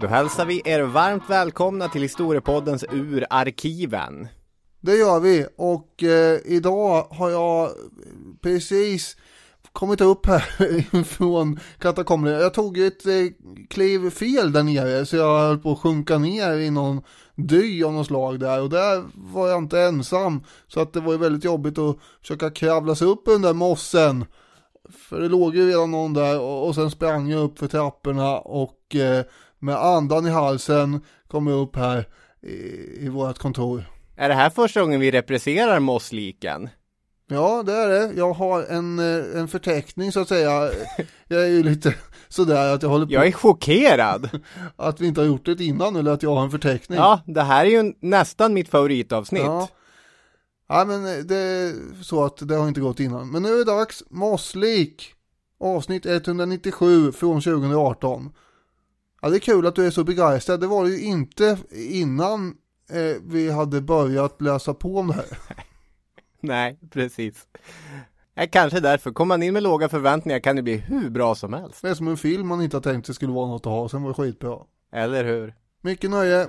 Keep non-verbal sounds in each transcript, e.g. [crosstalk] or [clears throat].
Då hälsar vi er varmt välkomna till Historiepoddens Ur arkiven. Det gör vi och eh, idag har jag precis kommit upp här [laughs] från katakomberna. Jag tog ett eh, kliv fel där nere så jag höll på att sjunka ner i någon dy av något slag där och där var jag inte ensam. Så att det var ju väldigt jobbigt att försöka kravla sig upp under mossen. För det låg ju redan någon där och, och sen sprang jag upp för trapporna och eh, med andan i halsen kom jag upp här i, i vårt kontor. Är det här första gången vi represserar mossliken? Ja, det är det. Jag har en, eh, en förteckning så att säga. Jag är ju lite sådär att jag håller på. Jag är chockerad! [laughs] Att vi inte har gjort det innan eller att jag har en förteckning. Ja, det här är ju nästan mitt favoritavsnitt. Ja. Ja men det är så att det har inte gått innan. Men nu är det dags. Mosslik. Avsnitt 197 från 2018. Ja det är kul att du är så begeistrad. Det var det ju inte innan eh, vi hade börjat läsa på om det här. [laughs] Nej, precis. Ja, kanske därför. Kommer man in med låga förväntningar kan det bli hur bra som helst. Det är som en film man inte har tänkt sig skulle vara något att ha. Sen var det skitbra. Eller hur? Mycket nöje.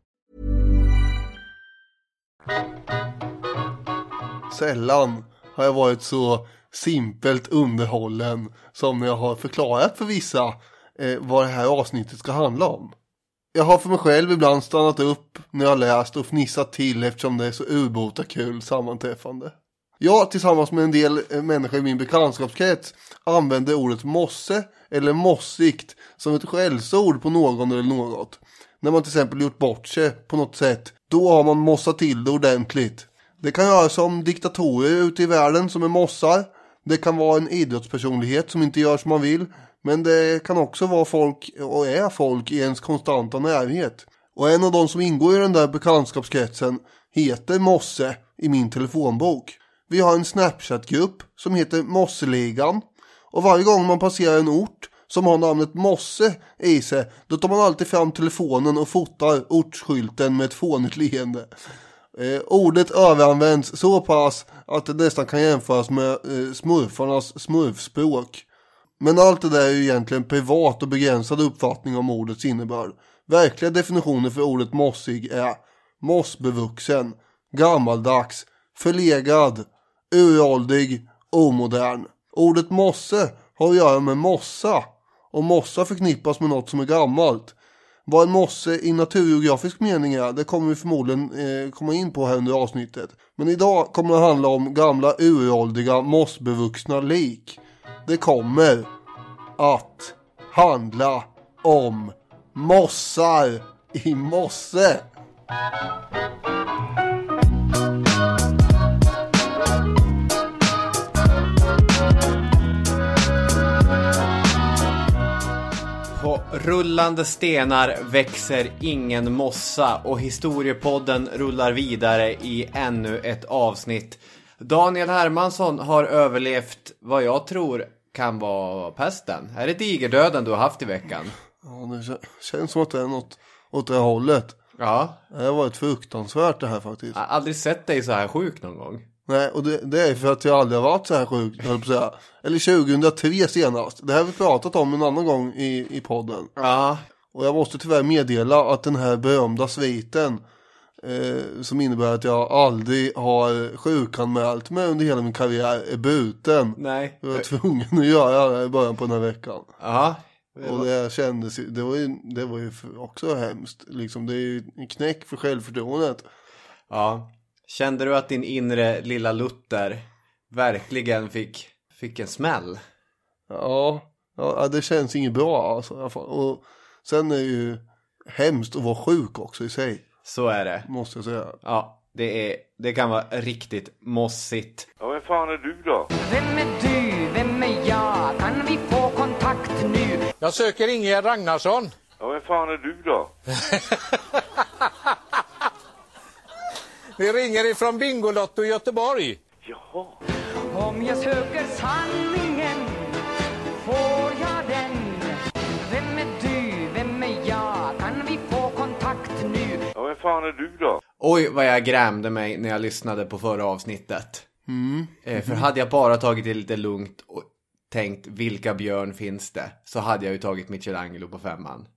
Sällan har jag varit så simpelt underhållen som när jag har förklarat för vissa eh, vad det här avsnittet ska handla om. Jag har för mig själv ibland stannat upp när jag läst och fnissat till eftersom det är så urbota kul sammanträffande. Jag tillsammans med en del eh, människor i min bekantskapskrets använder ordet mosse eller mossigt som ett skällsord på någon eller något. När man till exempel gjort bort sig på något sätt, då har man mossat till det ordentligt. Det kan röra sig om diktatorer ute i världen som är mossar. Det kan vara en idrottspersonlighet som inte gör som man vill. Men det kan också vara folk, och är folk, i ens konstanta närhet. Och en av de som ingår i den där bekantskapskretsen heter Mosse i min telefonbok. Vi har en Snapchat-grupp som heter Mosseligan. Och varje gång man passerar en ort som har namnet Mosse i sig, då tar man alltid fram telefonen och fotar ortsskylten med ett fånigt leende. Eh, ordet överanvänds så pass att det nästan kan jämföras med eh, smurfarnas smurfspråk. Men allt det där är ju egentligen privat och begränsad uppfattning om ordets innebörd. Verkliga definitioner för ordet mossig är mossbevuxen, gammaldags, förlegad, uråldrig, omodern. Ordet mosse har att göra med mossa och mossa förknippas med något som är gammalt. Vad en mosse i naturgeografisk mening är, det kommer vi förmodligen eh, komma in på här under avsnittet. Men idag kommer det handla om gamla uråldriga mossbevuxna lik. Det kommer att handla om mossar i mosse. Rullande stenar växer ingen mossa och historiepodden rullar vidare i ännu ett avsnitt. Daniel Hermansson har överlevt vad jag tror kan vara pesten. Är det digerdöden du har haft i veckan? Ja, det kä- känns som att det är något åt det hållet. Ja, Det har varit fruktansvärt det här faktiskt. jag har aldrig sett dig så här sjuk någon gång. Nej, och det, det är för att jag aldrig har varit så här sjuk, höll på att säga. Eller 2003 senast. Det här har vi pratat om en annan gång i, i podden. Ja, Och jag måste tyvärr meddela att den här berömda sviten eh, som innebär att jag aldrig har sjukanmält mig under hela min karriär är bruten. nej. Jag var tvungen att göra det i början på den här veckan. Ja, Och det kändes det var ju, det var ju också hemskt. Liksom, det är ju en knäck för självförtroendet. ja. Kände du att din inre lilla Luther verkligen fick, fick en smäll? Ja, ja det känns inget bra alltså. Och sen är det ju hemskt att vara sjuk också i sig. Så är det. Måste jag säga. Ja, det, är, det kan vara riktigt mossigt. Ja, vem fan är du då? Vem är du? Vem är jag? Kan vi få kontakt nu? Jag söker Ingegerd Ragnarsson. Ja, vem fan är du då? [laughs] Vi ringer ifrån Bingolotto i Göteborg. Jaha. Om jag söker sanningen får jag den. Vem är du? Vem är jag? Kan vi få kontakt nu? Ja, vem fan är du då? Oj, vad jag grämde mig när jag lyssnade på förra avsnittet. Eh, för hade jag bara tagit det lite lugnt och tänkt vilka björn finns det? Så hade jag ju tagit Michelangelo på femman.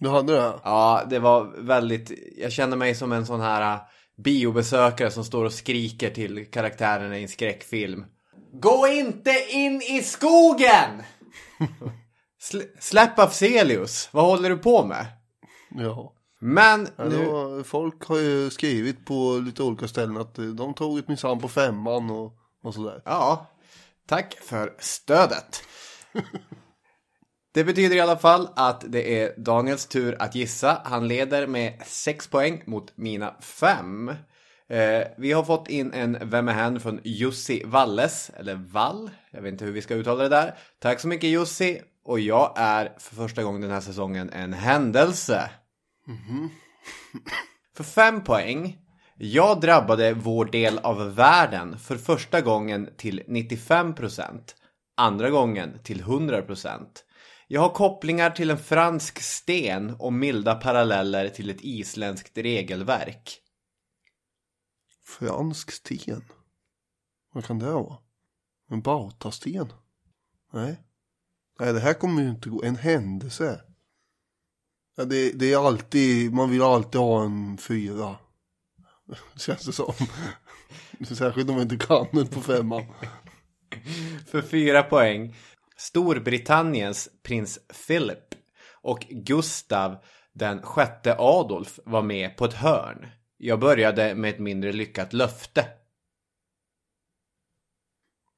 Du hade det? Ja, det var väldigt, jag kände mig som en sån här biobesökare som står och skriker till karaktärerna i en skräckfilm. Gå inte in i skogen! [laughs] Sl- släpp Afzelius, vad håller du på med? Ja. Men nu... var, folk har ju skrivit på lite olika ställen att eh, de tog ett minsann på femman och, och sådär. Ja, tack för stödet. [laughs] Det betyder i alla fall att det är Daniels tur att gissa. Han leder med 6 poäng mot mina 5. Eh, vi har fått in en Vem är hen från Jussi Valles, eller Wall. Jag vet inte hur vi ska uttala det där. Tack så mycket Jussi. Och jag är för första gången den här säsongen en händelse. [laughs] För 5 poäng. Jag drabbade vår del av världen för första gången till 95%. Andra gången till 100%. Jag har kopplingar till en fransk sten och milda paralleller till ett isländskt regelverk. Fransk sten. Vad kan det vara? En bautasten? Nej. Nej, det här kommer ju inte gå. En händelse. Ja, det, det är alltid, man vill alltid ha en fyra. [laughs] Känns det som. [laughs] Särskilt om man inte kan det på femman. För fyra poäng. Storbritanniens prins Philip och Gustav den sjätte Adolf var med på ett hörn. Jag började med ett mindre lyckat löfte.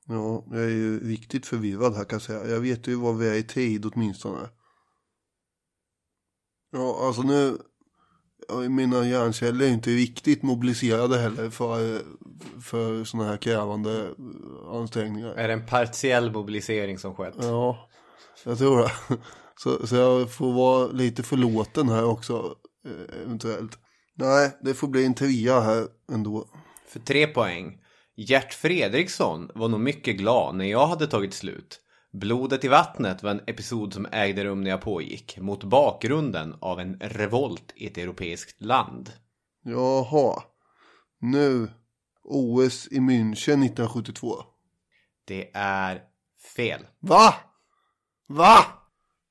Ja, jag är ju riktigt förvirrad här kan jag säga. Jag vet ju vad vi är i tid åtminstone. Ja, alltså nu. Mina hjärnceller är inte riktigt mobiliserade heller för, för sådana här krävande ansträngningar. Är det en partiell mobilisering som skett? Ja, jag tror det. Så, så jag får vara lite förlåten här också, eh, eventuellt. Nej, det får bli en trea här ändå. För tre poäng. Gert Fredriksson var nog mycket glad när jag hade tagit slut. Blodet i vattnet var en episod som ägde rum när jag pågick, mot bakgrunden av en revolt i ett europeiskt land. Jaha. Nu. OS i München 1972. Det är fel. Va? Va?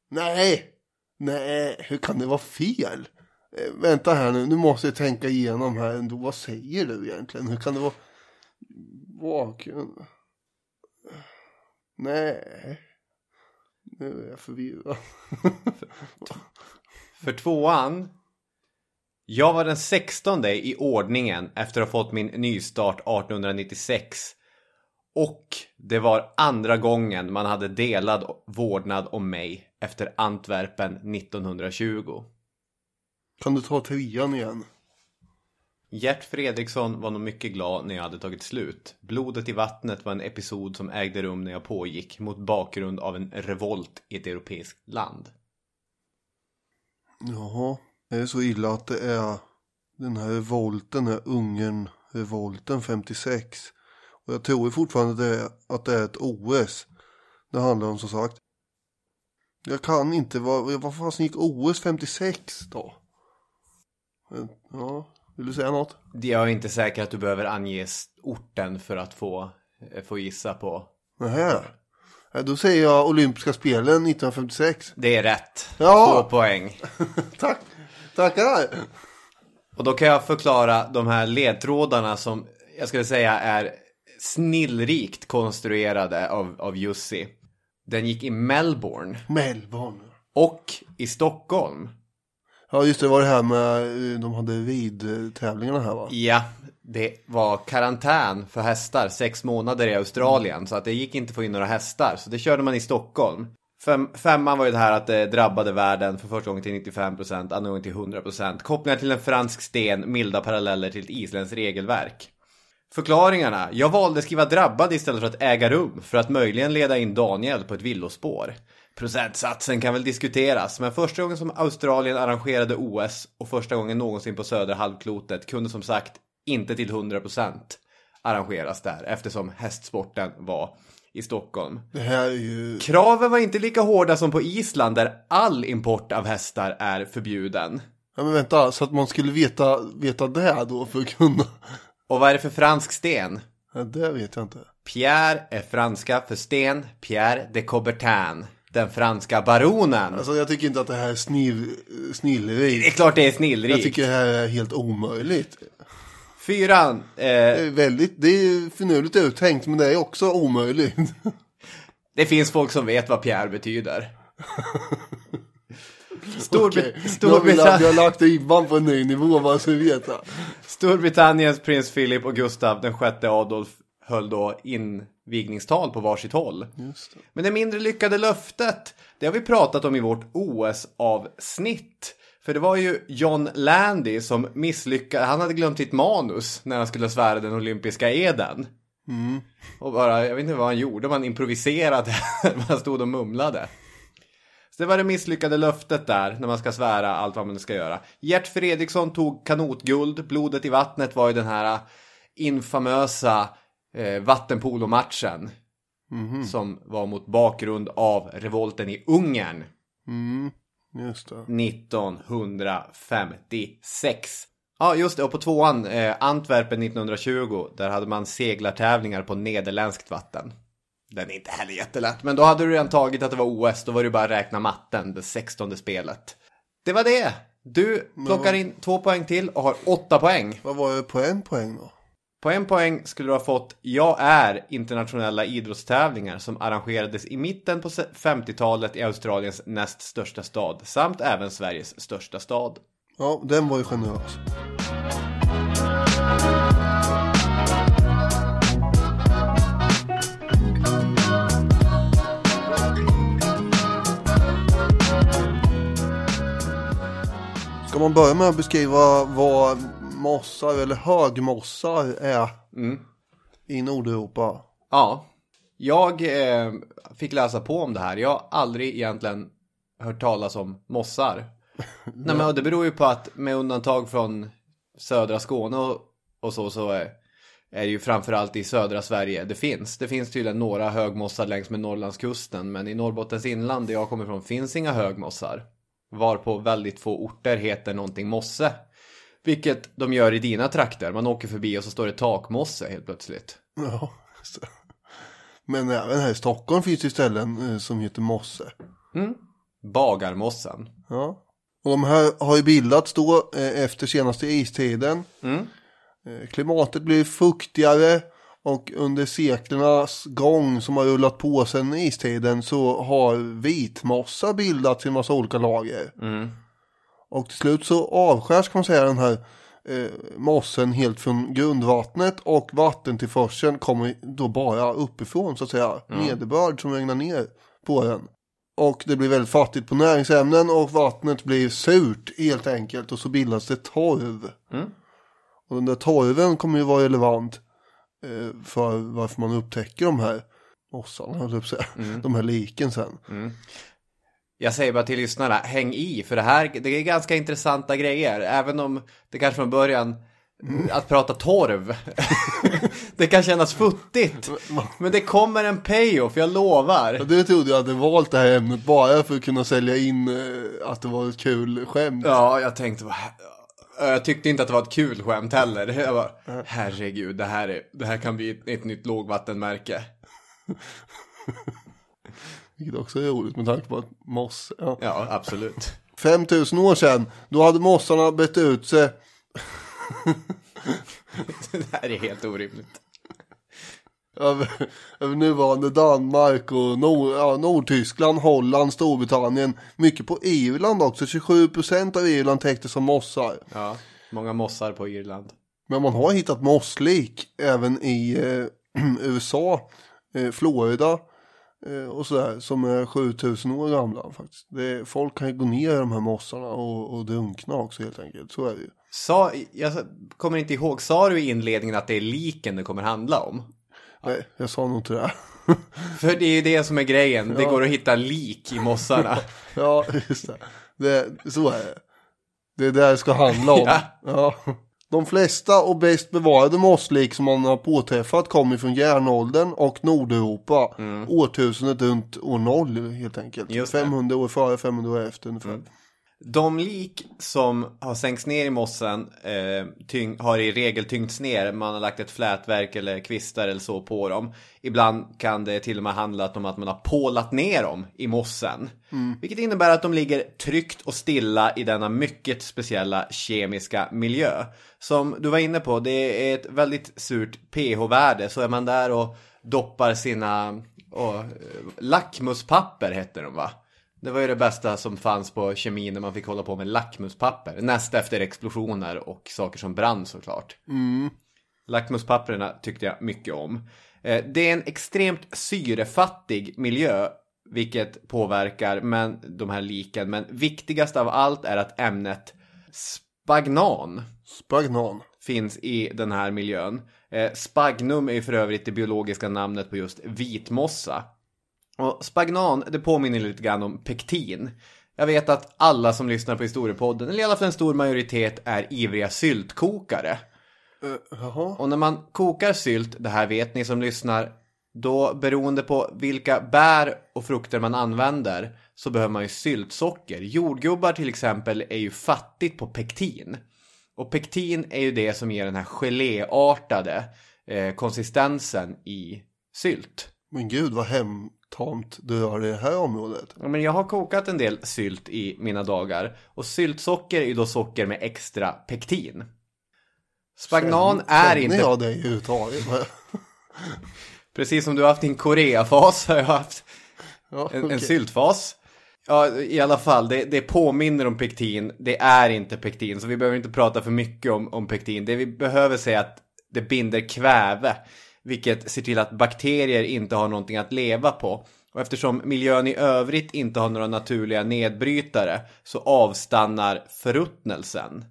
Nej. Nej, hur kan det vara fel? Eh, vänta här nu, nu måste jag tänka igenom här ändå. Vad säger du egentligen? Hur kan det vara bakgrund? Nej. Nu är jag förvirrad. [laughs] För tvåan. Jag var den sextonde i ordningen efter att ha fått min nystart 1896. Och det var andra gången man hade delad vårdnad om mig efter Antwerpen 1920. Kan du ta trean igen? Gert Fredriksson var nog mycket glad när jag hade tagit slut. Blodet i vattnet var en episod som ägde rum när jag pågick mot bakgrund av en revolt i ett europeiskt land. Jaha, är det så illa att det är den här revolten, den här Ungern-revolten 56? Och jag tror fortfarande att det, är, att det är ett OS det handlar om som sagt. Jag kan inte, vad, vad fan gick OS 56 då? Ja, vill du säga något? Jag är inte säker att du behöver ange orten för att få, eh, få gissa på. Nähä. Ja, Då säger jag olympiska spelen 1956. Det är rätt. Ja. Två poäng. [laughs] Tack, tackar. Och då kan jag förklara de här ledtrådarna som jag skulle säga är snillrikt konstruerade av, av Jussi. Den gick i Melbourne Melbourne. och i Stockholm. Ja just det, var det här med, eh, de hade ridtävlingarna här va? Ja, det var karantän för hästar sex månader i Australien. Så att det gick inte att få in några hästar. Så det körde man i Stockholm. Fem, femman var ju det här att det drabbade världen för första gången till 95%, andra gången till 100%. Kopplingar till en fransk sten, milda paralleller till ett isländskt regelverk. Förklaringarna. Jag valde skriva drabbad istället för att äga rum för att möjligen leda in Daniel på ett villospår. Procentsatsen kan väl diskuteras, men första gången som Australien arrangerade OS och första gången någonsin på södra halvklotet kunde som sagt inte till 100% arrangeras där eftersom hästsporten var i Stockholm. Ju, Kraven var inte lika hårda som på Island där all import av hästar är förbjuden. ja men vänta, så att man skulle veta, veta det då för att kunna. Och vad är det för fransk sten? Ja, det vet jag inte. Pierre är franska för sten, Pierre de Coubertin. Den franska baronen. Alltså jag tycker inte att det här är snill, det är klart det är Jag snillrikt. tycker det här är helt omöjligt. Fyran. Eh, Det är väldigt, det är finurligt uttänkt men det är också omöjligt. [laughs] det finns folk som vet vad Pierre betyder. [laughs] Okej, Storbritannien, har lagt ribban på en ny nivå bara så vi vet. det. Storbritanniens prins Philip och Gustav den sjätte Adolf höll då invigningstal på varsitt håll. Det. Men det mindre lyckade löftet, det har vi pratat om i vårt OS-avsnitt. För det var ju John Landy som misslyckades, han hade glömt sitt manus när han skulle svära den olympiska eden. Och bara, jag vet inte vad han gjorde, man improviserade, [laughs] man stod och mumlade. Så det var det misslyckade löftet där, när man ska svära allt vad man ska göra. Gert Fredriksson tog kanotguld, blodet i vattnet var ju den här infamösa eh, vattenpolomatchen. Som var mot bakgrund av revolten i Ungern Just det. 1956. Ja, just det. Och på tvåan, eh, Antwerpen 1920, där hade man seglartävlingar på nederländskt vatten. Den är inte heller jättelätt, men då hade du redan tagit att det var OS, då var det bara att räkna matten, det sextonde spelet. Det var det! Du plockar in två poäng till och har åtta poäng. Vad var det på en poäng då? På en poäng skulle du ha fått Jag är internationella idrottstävlingar som arrangerades i mitten på 50-talet i Australiens näst största stad samt även Sveriges största stad. Ja, den var ju generös. Ska man börja med att beskriva vad mossar eller högmossar är i Nordeuropa? Ja, jag eh, fick läsa på om det här. Jag har aldrig egentligen hört talas om mossar. [laughs] Nej, men det beror ju på att med undantag från södra Skåne och, och så, så är, är det ju framförallt i södra Sverige det finns. Det finns tydligen några högmossar längs med Norrlandskusten, men i Norrbottens inland där jag kommer ifrån finns inga högmossar. Varpå väldigt få orter heter någonting mosse. Vilket de gör i dina trakter. Man åker förbi och så står det takmosse helt plötsligt. Ja, det. Men även här i Stockholm finns det ställen eh, som heter mosse. Bagarmossen. Ja. Och de här har ju bildats då eh, efter senaste istiden. Eh, klimatet blir fuktigare och under seklernas gång som har rullat på sedan istiden så har vitmossa bildats i en massa olika lager. Och till slut så avskärs kan man säga den här eh, mossen helt från grundvattnet och vattentillförseln kommer då bara uppifrån så att säga. Nederbörd som regnar ner på den. Och det blir väldigt fattigt på näringsämnen och vattnet blir surt helt enkelt och så bildas det torv. Och den där torven kommer ju vara relevant eh, för varför man upptäcker de här mossarna, höll jag säga. de här liken sen. Jag säger bara till lyssnarna, häng i, för det här det är ganska intressanta grejer. Även om det kanske från början, att prata torv, [laughs] det kan kännas futtigt. Men det kommer en payoff, jag lovar. Det trodde jag hade valt det här ämnet bara för att kunna sälja in eh, att det var ett kul skämt. Ja, jag tänkte bara, jag tyckte inte att det var ett kul skämt heller. Jag bara, herregud, det här, är, det här kan bli ett, ett nytt lågvattenmärke. [laughs] Vilket också är roligt med tanke på att moss, ja. Ja, absolut. 5000 år sedan, då hade mossarna brett ut sig. [laughs] Det här är helt orimligt. över, över nuvarande Danmark och Nord, ja, Nordtyskland, Holland, Storbritannien. Mycket på Irland också. 27% av Irland täcktes som mossar. Ja, många mossar på Irland. Men man har hittat mosslik även i eh, [clears throat] USA, eh, Florida och sådär som är 7000 år gamla faktiskt. Det, folk kan ju gå ner i de här mossarna och, och drunkna också helt enkelt. Så är det ju. Sa, jag kommer inte ihåg, sa du i inledningen att det är liken det kommer handla om? Nej, jag sa nog inte det. [laughs] För det är ju det som är grejen, det går att hitta lik i mossarna. [laughs] ja, just det. det. Så är det. Det är det det ska handla om. [laughs] Ja. Ja. De flesta och bäst bevarade mosslik som man har påträffat kommer från järnåldern och Nordeuropa. Årtusendet runt år noll helt enkelt. Mm. Just det. 500 år före, 500 år efter ungefär. De lik som har sänkts ner i mossen eh, har i regel tyngts ner. Man har lagt ett flätverk eller kvistar eller så på dem. Ibland kan det till och med handla om att man har pålat ner dem i mossen. Vilket innebär att de ligger tryggt och stilla i denna mycket speciella kemiska miljö. Som du var inne på, det är ett väldigt surt pH-värde. Så är man där och doppar sina eh, lackmuspapper heter de va? Det var ju det bästa som fanns på kemin när man fick hålla på med lackmuspapper. Näst efter explosioner och saker som brann såklart. Lackmuspapperna tyckte jag mycket om. Eh, Det är en extremt syrefattig miljö, vilket påverkar men, de här liken. Men viktigast av allt är att ämnet spagnan Spagnan. finns i den här miljön. Eh, Spagnum är ju för övrigt det biologiska namnet på just vitmossa. Och spagnan, det påminner lite grann om pektin. Jag vet att alla som lyssnar på historiepodden, eller i alla fall en stor majoritet, är ivriga syltkokare. Jaha. Och när man kokar sylt, det här vet ni som lyssnar, då beroende på vilka bär och frukter man använder så behöver man ju syltsocker. Jordgubbar till exempel är ju fattigt på pektin. Och pektin är ju det som ger den här geléartade eh, konsistensen i sylt. Men gud vad hemtamt du gör det här området. Ja, men jag har kokat en del sylt i mina dagar. Och syltsocker är ju då socker med extra pektin. Spagnan är Känner inte... jag dig överhuvudtaget? [laughs] Precis som du har haft din Koreafas har jag haft Ja, en, en okej. syltfas. Ja, i alla fall, det, det påminner om pektin. Det är inte pektin, så vi behöver inte prata för mycket om, om pektin. Det vi behöver säga är att det binder kväve, vilket ser till att bakterier inte har någonting att leva på. Och eftersom miljön i övrigt inte har några naturliga nedbrytare så avstannar förruttnelsen.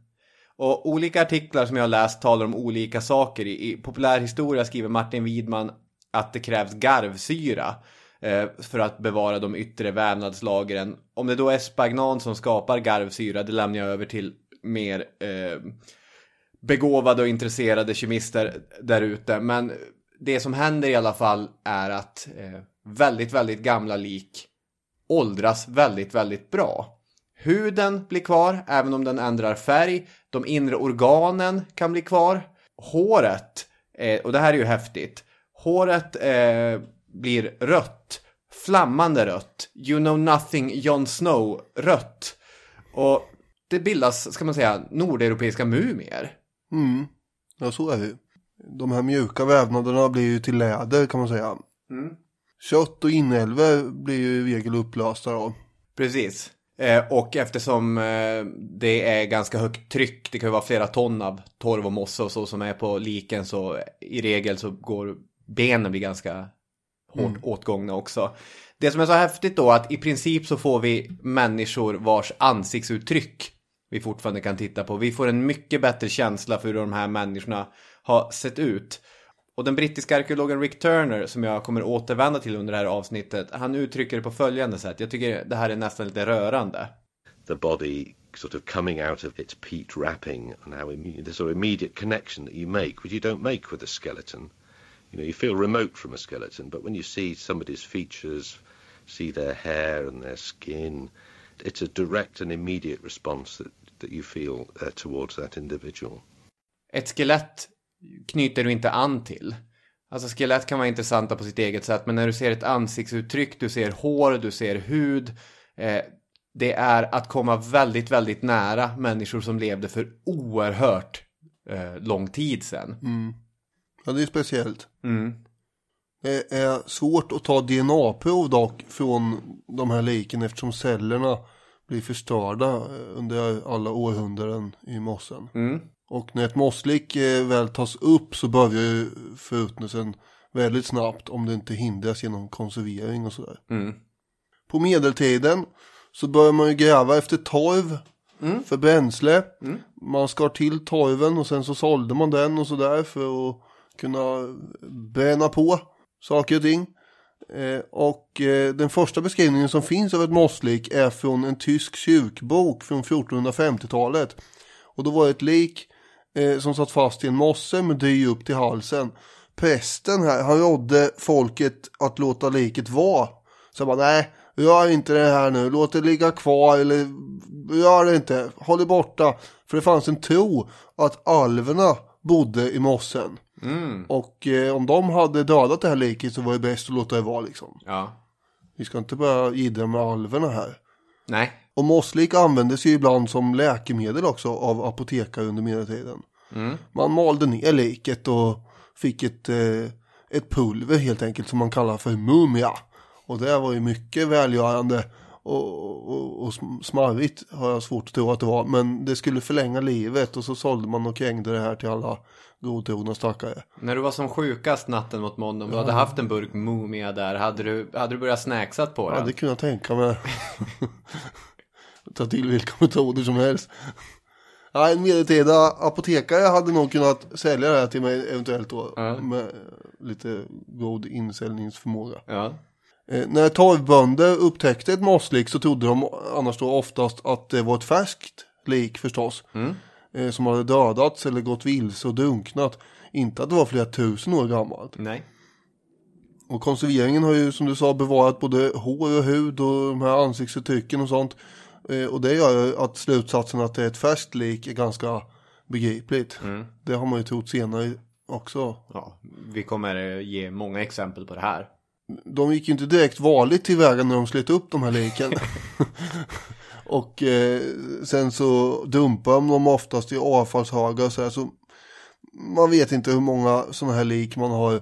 Och olika artiklar som jag har läst talar om olika saker. I, i populärhistoria skriver Martin Widman att det krävs garvsyra eh, för att bevara de yttre vävnadslagren. Om det då är spagnan som skapar garvsyra, det lämnar jag över till mer eh, begåvade och intresserade kemister där ute. Men det som händer i alla fall är att eh, väldigt, väldigt gamla lik åldras väldigt, väldigt bra. Huden blir kvar, även om den ändrar färg. De inre organen kan bli kvar. Håret, eh, och det här är ju häftigt. Håret eh, blir rött. Flammande rött. You know nothing Jon Snow rött. Och det bildas, ska man säga, nordeuropeiska mumier. Mm. Ja, så är det ju. De här mjuka vävnaderna blir ju till läder kan man säga. Kött och inälvor blir ju i regel upplösta då. Precis. Eh, och eftersom eh, det är ganska högt tryck, det kan ju vara flera ton av torv och mossa och så som är på liken så i regel så går benen blir ganska hårt åtgångna också. Det som är så häftigt då att i princip så får vi människor vars ansiktsuttryck vi fortfarande kan titta på. Vi får en mycket bättre känsla för hur de här människorna har sett ut. Och den brittiska arkeologen Rick Turner, som jag kommer återvända till under det här avsnittet, han uttrycker det på följande sätt. Jag tycker det här är nästan lite rörande. the body sort of coming out of its peat wrapping and how the sort of immediate connection that you make, which you don't make with a skeleton. You know, you feel remote from a skeleton, but when you see somebody's features, see their hair and their skin, it's a direct and immediate response that, that you feel uh, towards that individual. Ett skelett knyter du inte an till. Alltså skelett kan vara intressanta på sitt eget sätt, men när du ser ett ansiktsuttryck, du ser hår, du ser hud. Eh, det är att komma väldigt, väldigt nära människor som levde för oerhört eh, lång tid sedan. Ja, det är speciellt. Mm. Det är svårt att ta DNA-prov dock från de här liken eftersom cellerna blir förstörda eh, under alla århundraden i mossen. Mm. Och när ett mosslik eh, väl tas upp så börjar ju förruttnelsen väldigt snabbt om det inte hindras genom konservering och sådär. Mm. På medeltiden så börjar man ju gräva efter torv för bränsle. Man skar till torven och sen så sålde man den och sådär för att kunna bränna på saker och ting. Eh, och eh, den första beskrivningen som finns av ett mosslik är från en tysk kyrkbok från 1450-talet. Och då var det ett lik eh, som satt fast i en mosse med dy upp till halsen. Prästen här, han rådde folket att låta liket vara. Så jag bara, nej, rör inte det här nu, låt det ligga kvar eller rör det inte, håll det borta. För det fanns en tro att alverna bodde i mossen. Och eh, om de hade dödat det här liket så var det bäst att låta det vara liksom. Ja. Vi ska inte börja jiddra med alverna här. Nej. Och mosslik användes ju ibland som läkemedel också av apotekare under medeltiden. Man malde ner liket och fick ett, eh, ett pulver helt enkelt som man kallar för mumia. Och det var ju mycket välgörande och, och, och sm- smarrigt har jag svårt att tro att det var. Men det skulle förlänga livet och så sålde man och krängde det här till alla godtrogna stackare. När du var som sjukast natten mot måndag, om du hade haft en burk Mumia där, hade du, hade du börjat snacksat på Ja, den? det kunde jag tänka mig. [laughs] Ta till vilka [laughs] metoder som helst. Ja, en medeltida apotekare hade nog kunnat sälja det här till mig eventuellt då. Ja. Med lite god insäljningsförmåga. Ja. Eh, när torvbönder upptäckte ett mosslik så trodde de annars då oftast att det var ett färskt lik förstås. Eh, som hade dödats eller gått vilse och drunknat. Inte att det var flera tusen år gammalt. Nej. Och konserveringen har ju som du sa bevarat både hår och hud och de här ansiktsuttrycken och sånt. Eh, och det gör ju att slutsatsen att det är ett färskt lik är ganska begripligt. Det har man ju trott senare också. Ja, vi kommer ge många exempel på det här. De gick ju inte direkt varligt tillväga när de slet upp de här liken. [laughs] [laughs] och eh, sen så dumpar de dem oftast i avfallshögar så här. Så man vet inte hur många sådana här lik man har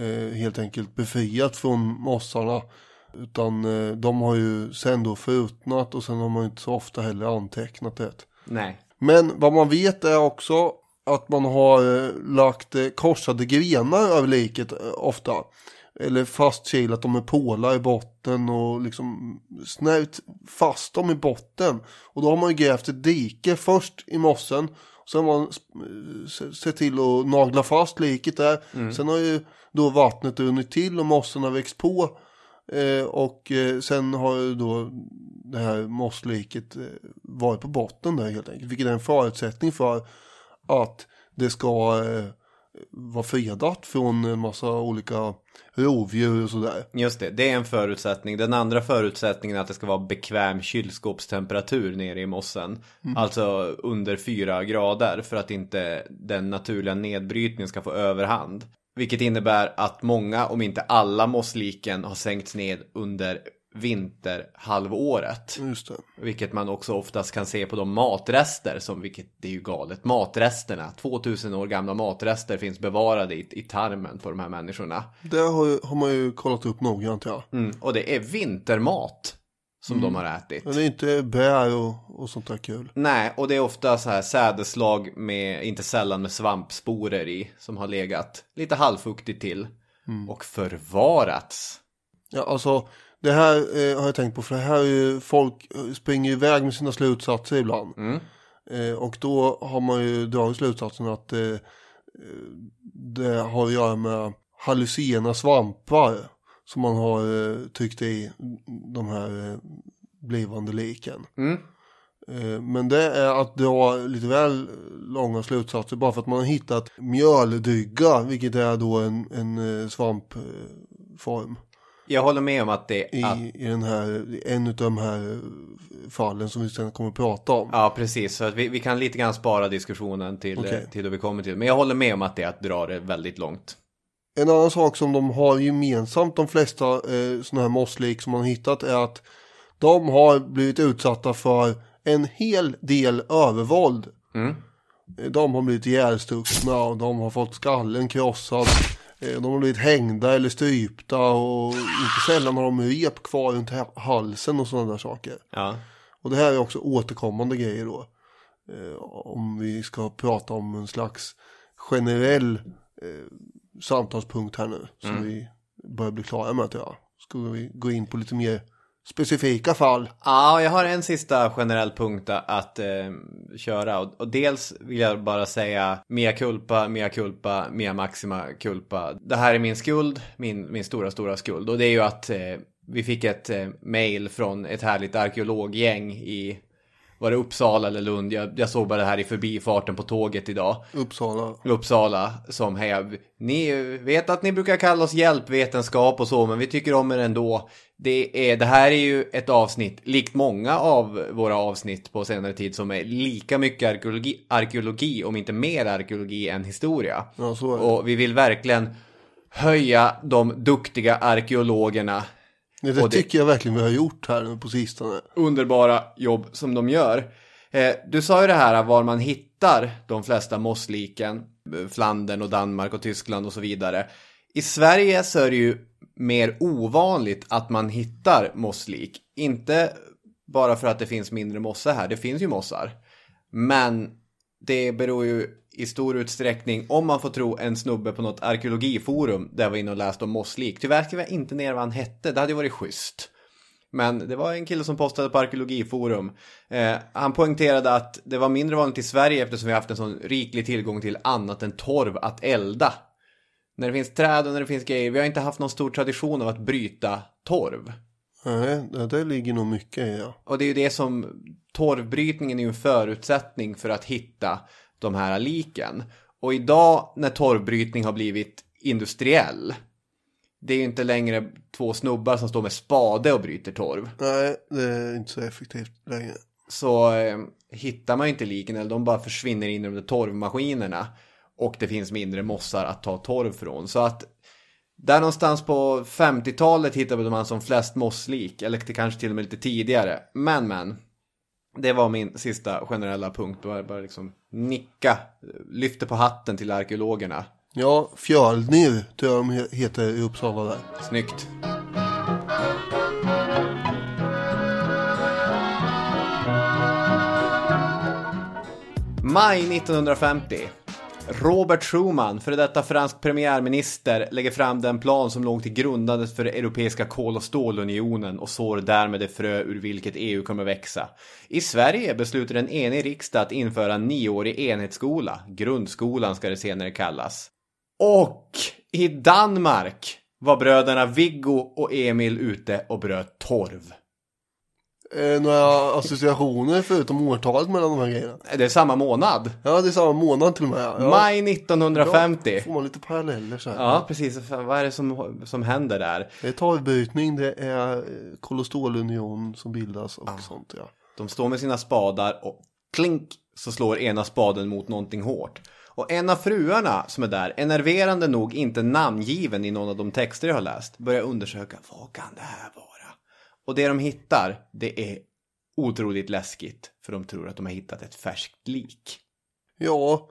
eh, helt enkelt befriat från mossarna. Utan eh, de har ju sen då förruttnat och sen har man ju inte så ofta heller antecknat det. Nej. Men vad man vet är också att man har eh, lagt eh, korsade grenar över liket ofta. Eller fastkilat dem med pålar i botten och liksom snärjt fast dem i botten. Och då har man ju grävt ett dike först i mossen. Sen har man se- sett till att nagla fast liket där. Sen har ju då vattnet runnit till och mossen har växt på. Eh, och eh, sen har ju då det här mossliket eh, varit på botten där helt enkelt. Vilket är en förutsättning för att det ska vara fredat från en massa olika rovdjur och sådär. Just det, det är en förutsättning. Den andra förutsättningen är att det ska vara bekväm kylskåpstemperatur nere i mossen. Alltså under 4 grader för att inte den naturliga nedbrytningen ska få överhand. Vilket innebär att många, om inte alla mossliken har sänkts ned under vinterhalvåret. Just det. Vilket man också oftast kan se på de matrester som, vilket det är ju galet, matresterna. 2000 år gamla matrester finns bevarade i, i tarmen på de här människorna. Det har, har man ju kollat upp noggrant ja. Mm, och det är vintermat som de har ätit. Men det är inte bär och, och sånt där kul. Nej, och det är ofta så här sädeslag med, inte sällan med svampsporer i, som har legat lite halvfuktigt till. Och förvarats. Ja, alltså det här eh, har jag tänkt på för det här är ju folk eh, springer iväg med sina slutsatser ibland. Eh, och då har man ju dragit slutsatsen att eh, eh, det har att göra med hallucinogena svampar som man har eh, tryckt i de här eh, blivande liken. Mm. Eh, Men det är att dra lite väl långa slutsatser bara för att man har hittat mjöldygga, vilket är då en, en eh, svampform Jag håller med om att det i, att, i den här, en av de här eh, fallen som vi sen kommer att prata om. Ja, precis. Så att vi, vi kan lite grann spara diskussionen till, eh, till då vi kommer till. Men jag håller med om att det är att dra det väldigt långt. En annan sak som de har gemensamt, de flesta eh, sådana här mosslik som man har hittat, är att de har blivit utsatta för en hel del övervåld. Mm. Eh, De har blivit ihjälstuckna och de har fått skallen krossad. Eh, De har blivit hängda eller strypta och inte sällan har de rep kvar runt ha- halsen och sådana där saker. Ja. Och det här är också återkommande grejer då. Eh, om vi ska prata om en slags generell samtalspunkt här nu. Som vi börjar bli klara med tror jag. Ska vi gå in på lite mer specifika fall. Ja, jag har en sista generell punkt att eh, köra. Och, och dels vill jag bara säga mea culpa, mea culpa, mea maxima culpa. Det här är min skuld, min, min stora, stora skuld. Och det är ju att eh, vi fick ett eh, mail från ett härligt arkeologgäng i var det Uppsala eller Lund? Jag, jag såg bara det här i förbifarten på tåget idag. Uppsala. Uppsala som hej, ni vet att ni brukar kalla oss hjälpvetenskap och så, men vi tycker om er ändå. Det, är, det här är ju ett avsnitt, likt många av våra avsnitt på senare tid, som är lika mycket arkeologi, arkeologi om inte mer arkeologi än historia. Ja, så är det. Och vi vill verkligen höja de duktiga arkeologerna. Det, det det- tycker jag verkligen vi har gjort här på sistone. underbara jobb som de gör. Eh, du sa ju det här var man hittar de flesta mossliken. eh, Flandern och Danmark och Tyskland och så vidare. I Sverige så är det ju mer ovanligt att man hittar mosslik. Inte bara för att det finns mindre mossar här, det finns ju mossar. Men det beror ju i stor utsträckning, om man får tro en snubbe på något arkeologiforum där jag var inne och läste om mosslik. Tyvärr skrev jag inte ner vad han hette, det hade ju varit schysst. Men det var en kille som postade på arkeologiforum. Eh, han poängterade att det var mindre vanligt i Sverige eftersom vi haft en sån riklig tillgång till annat än torv att elda. När det finns träd och när det finns grejer, vi har inte haft någon stor tradition av att bryta torv. Nej, det, det ligger nog mycket i ja. Och det är ju det som torvbrytningen är ju en förutsättning för att hitta de här liken. Och idag när torvbrytning har blivit industriell, det är ju inte längre två snubbar som står med spade och bryter torv. Nej, det är inte så effektivt längre. Så eh, hittar man ju inte liken eller de bara försvinner in i de där torvmaskinerna. Och det finns mindre mossar att ta torv från. Så att där någonstans på 50-talet hittade man som flest mosslik. Eller det kanske till och med lite tidigare. Men men. Det var min sista generella punkt. Bara, bara liksom nicka. Lyfter på hatten till arkeologerna. Ja, Fjölnir tror jag de he- heter i Uppsala där. Snyggt. Maj 1950. Robert Schuman, före detta fransk premiärminister, lägger fram den plan som låg till grundandet för Europeiska kol och stålunionen och sår därmed det frö ur vilket EU kommer växa. I Sverige beslutar en enig riksdag att införa en nioårig enhetsskola. Grundskolan ska det senare kallas. Och i Danmark var bröderna Viggo och Emil ute och bröt torv. Eh, några associationer förutom årtalet mellan de här grejerna? Det är samma månad. Ja, det är samma månad till och med. Ja. Maj 1950. Ja, får man lite paralleller så här. Ja, precis. Vad är det som, som händer där? Det är torvbrytning, det är eh, kol och stålunion som bildas och sånt ja. De står med sina spadar och klink så slår ena spaden mot någonting hårt. Och en av fruarna som är där, enerverande nog inte namngiven i någon av de texter jag har läst, börjar undersöka vad kan det här vara? Och det de hittar, det är otroligt läskigt. För de tror att de har hittat ett färskt lik. Ja,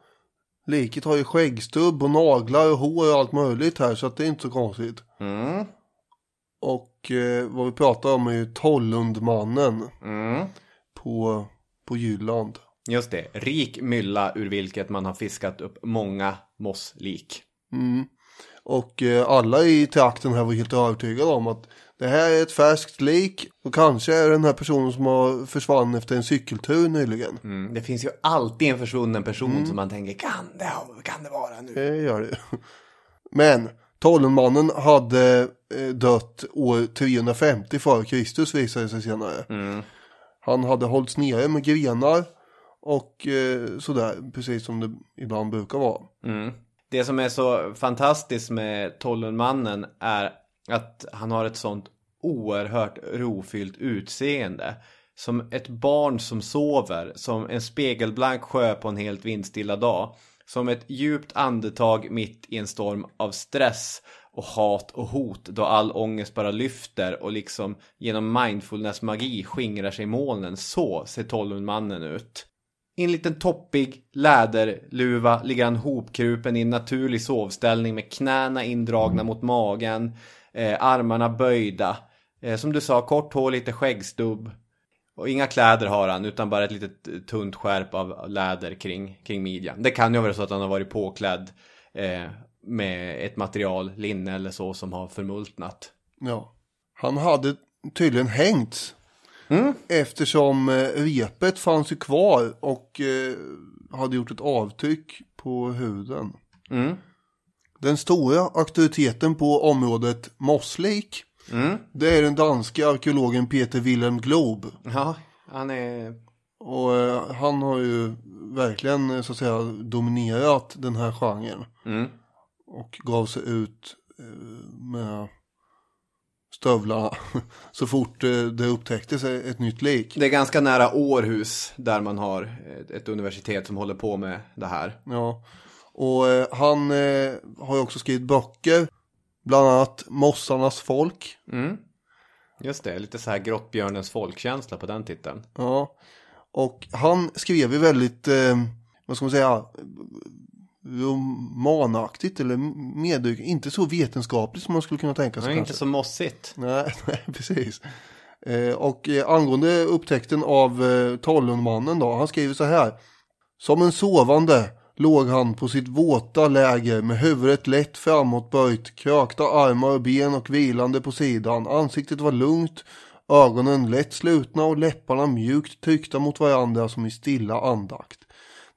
liket har ju skäggstubb och naglar och hår och allt möjligt här så att det är inte så konstigt. Mm. Och eh, vad vi pratar om är ju Tollundmannen Mm. på, på Jylland. Just det, rik mylla ur vilket man har fiskat upp många mosslik. Mm. Och eh, alla i trakten här var helt övertygade om att det här är ett färskt lik och kanske är det den här personen som har försvann efter en cykeltur nyligen. Mm, det finns ju alltid en försvunnen person som man tänker, kan det, kan det vara nu? Det gör det. [laughs] Men Tollenmannen hade eh, dött år 350 före Kristus visade det sig senare. Han hade hållits nere med grenar och eh, sådär, precis som det ibland brukar vara. Det som är så fantastiskt med Tollundmannen är att han har ett sånt oerhört rofyllt utseende. Som ett barn som sover, som en spegelblank sjö på en helt vindstilla dag. Som ett djupt andetag mitt i en storm av stress och hat och hot då all ångest bara lyfter och liksom genom mindfulness-magi skingrar sig molnen. Så ser Tollundmannen ut. I en liten toppig läderluva ligger han hopkrupen i en naturlig sovställning med knäna indragna mot magen, eh, armarna böjda. Eh, som du sa, kort hår, lite skäggstubb. Och inga kläder har han, utan bara ett litet eh, tunt skärp av läder kring, kring midjan. Det kan ju vara så att han har varit påklädd eh, med ett material, linne eller så, som har förmultnat. Ja. Han hade tydligen hängts. Eftersom eh, repet fanns ju kvar och eh, hade gjort ett avtryck på huden. Den stora auktoriteten på området mosslik. Det är den danska arkeologen Peter Wilhelm Glob. Ja, han är... Och eh, han har ju verkligen eh, så att säga dominerat den här genren. Och gav sig ut eh, med stövlarna [laughs] så fort eh, det upptäcktes ett nytt lik. Det är ganska nära Århus där man har ett- ett universitet som håller på med det här. Ja. Och eh, han eh, har ju också skrivit böcker. Bland annat Mossarnas folk. Just det, lite så här Grottbjörnens folkkänsla på den titeln. Ja. Och han skrev ju väldigt, eh, vad ska man säga, romanaktigt eller med, inte så vetenskapligt som man skulle kunna tänka sig. Är inte så mossigt. Nej, [laughs] nej precis. Eh, och eh, angående upptäckten av eh, Tollundmannen då, han skriver så här. Som en sovande låg han på sitt våta läger med huvudet lätt framåtböjt, krökta armar och ben och vilande på sidan. Ansiktet var lugnt, ögonen lätt slutna och läpparna mjukt tryckta mot varandra som i stilla andakt.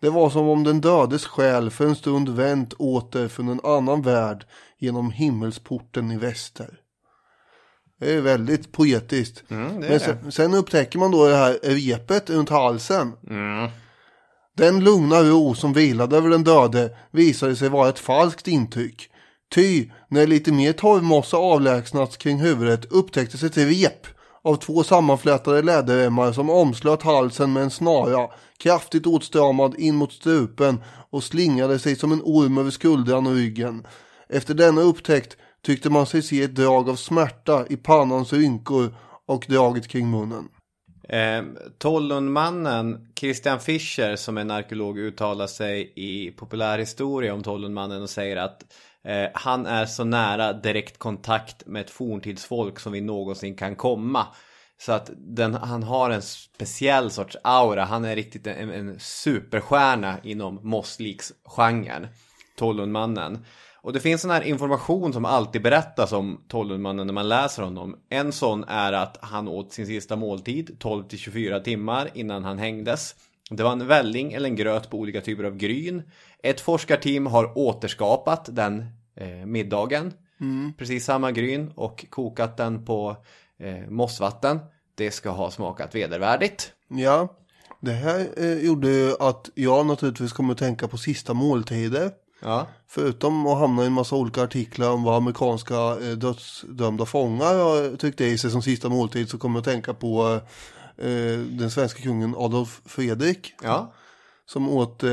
Det var som om den dödes själ för en stund vänt åter från en annan värld genom himmelsporten i väster. Det är väldigt poetiskt. Men sen, sen upptäcker man då det här repet runt halsen. Den lugna ro som vilade över den döde visade sig vara ett falskt intryck. Ty, när lite mer torvmossa avlägsnats kring huvudet upptäcktes ett rep av två sammanflätade läderremmar som omslöt halsen med en snara, kraftigt åtstramad in mot strupen och slingrade sig som en orm över skuldran och ryggen. Efter denna upptäckt tyckte man sig se ett drag av smärta i pannans rynkor och draget kring munnen. Eh, Tollundmannen, Christian Fischer som är en arkeolog uttalar sig i populärhistoria om Tollundmannen och säger att eh, han är så nära direkt kontakt med ett forntidsfolk som vi någonsin kan komma. Så att den, han har en speciell sorts aura, han är riktigt en, en superstjärna inom Mossliks-genren, Tollundmannen. Och det finns sån här information som alltid berättas om Tollundmannen när man läser honom. En sån är att han åt sin sista måltid 12-24 timmar innan han hängdes. Det var en välling eller en gröt på olika typer av gryn. Ett forskarteam har återskapat den eh, middagen. Precis samma gryn och kokat den på eh, mossvatten. Det ska ha smakat vedervärdigt. Ja, det här eh, gjorde ju att jag naturligtvis kommer att tänka på sista måltider. Ja. Förutom att hamna i en massa olika artiklar om vad amerikanska eh, dödsdömda fångar har tryckt i sig som sista måltid så kommer jag att tänka på eh, den svenska kungen Adolf Fredrik. Ja. Som åt eh,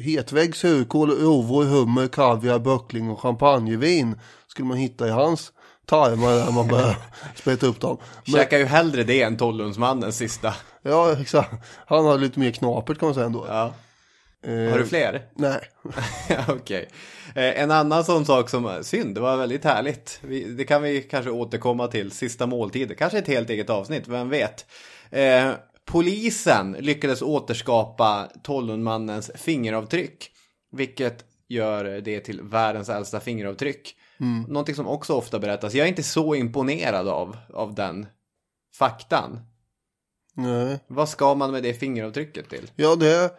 hetvägg, surkål, rovor, hummer, kaviar, böckling och champagnevin. Skulle man hitta i hans tarmar där man börjar [laughs] sprätta upp dem. Men, Käkar ju hellre det än Tollundsmannens sista. ja, exakt. Han hade lite mer knapert kan man säga ändå. Ja. Eh, Har du fler? Nej. [laughs] Okej. Eh, En annan sån sak som, synd, det var väldigt härligt. Det kan vi kanske återkomma till, sista måltiden. Kanske ett helt eget avsnitt, vem vet. Eh, polisen lyckades återskapa Tollundmannens fingeravtryck. Vilket gör det till världens äldsta fingeravtryck. Någonting som också ofta berättas. Jag är inte så imponerad av, av den faktan. Nej. Vad ska man med det fingeravtrycket till? Ja, det eh,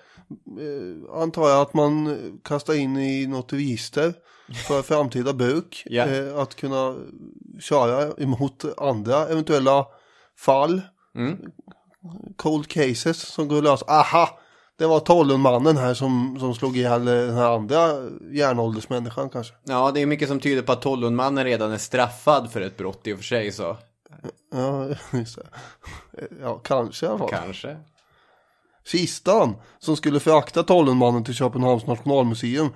antar jag att man eh, kastar in i något register för framtida bruk. [laughs] Eh, att kunna köra emot andra eventuella fall. Mm. Cold cases som går lös. Aha! Det var Tollundmannen här som, som slog ihjäl eh, den här andra järnåldersmänniskan kanske. Ja, det är mycket som tyder på att Tollundmannen redan är straffad för ett brott i och för sig så. Ja, [laughs] just det. Ja, kanske i alla fall. Kanske. Kistan som skulle frakta Tollundmannen till Köpenhamns nationalmuseum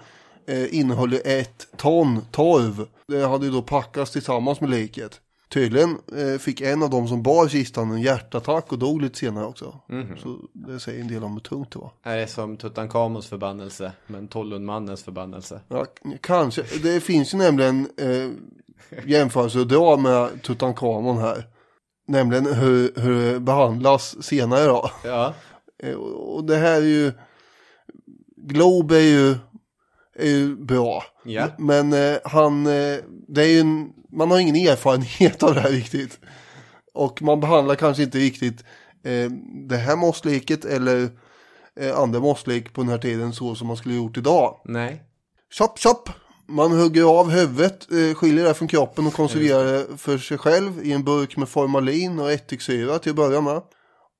eh, innehöll ett ton torv. Det hade ju då packats tillsammans med liket. Tydligen eh, fick en av dem som bar kistan en hjärtattack och dog lite senare också. Så det säger en del om hur tungt det var. Är det som Tutankhamons förbannelse, men Tollundmannens förbannelse. Ja, kanske. Det finns ju nämligen eh, jämförelse att dra med Tutankhamon här. Nämligen hur, hur det behandlas senare då. Ja. Eh, Och det här är ju, Globe är ju, är ju bra. Ja. Men eh, han, eh, det är ju en, man har ingen erfarenhet av det här riktigt. Och man behandlar kanske inte riktigt eh, det här mossliket eller eh, andra mosslik på den här tiden så som man skulle gjort idag. Nej. Chop chop! Man hugger av huvudet, eh, skiljer det från kroppen och konserverar det för sig själv i en burk med formalin och ättiksyra till att börja med.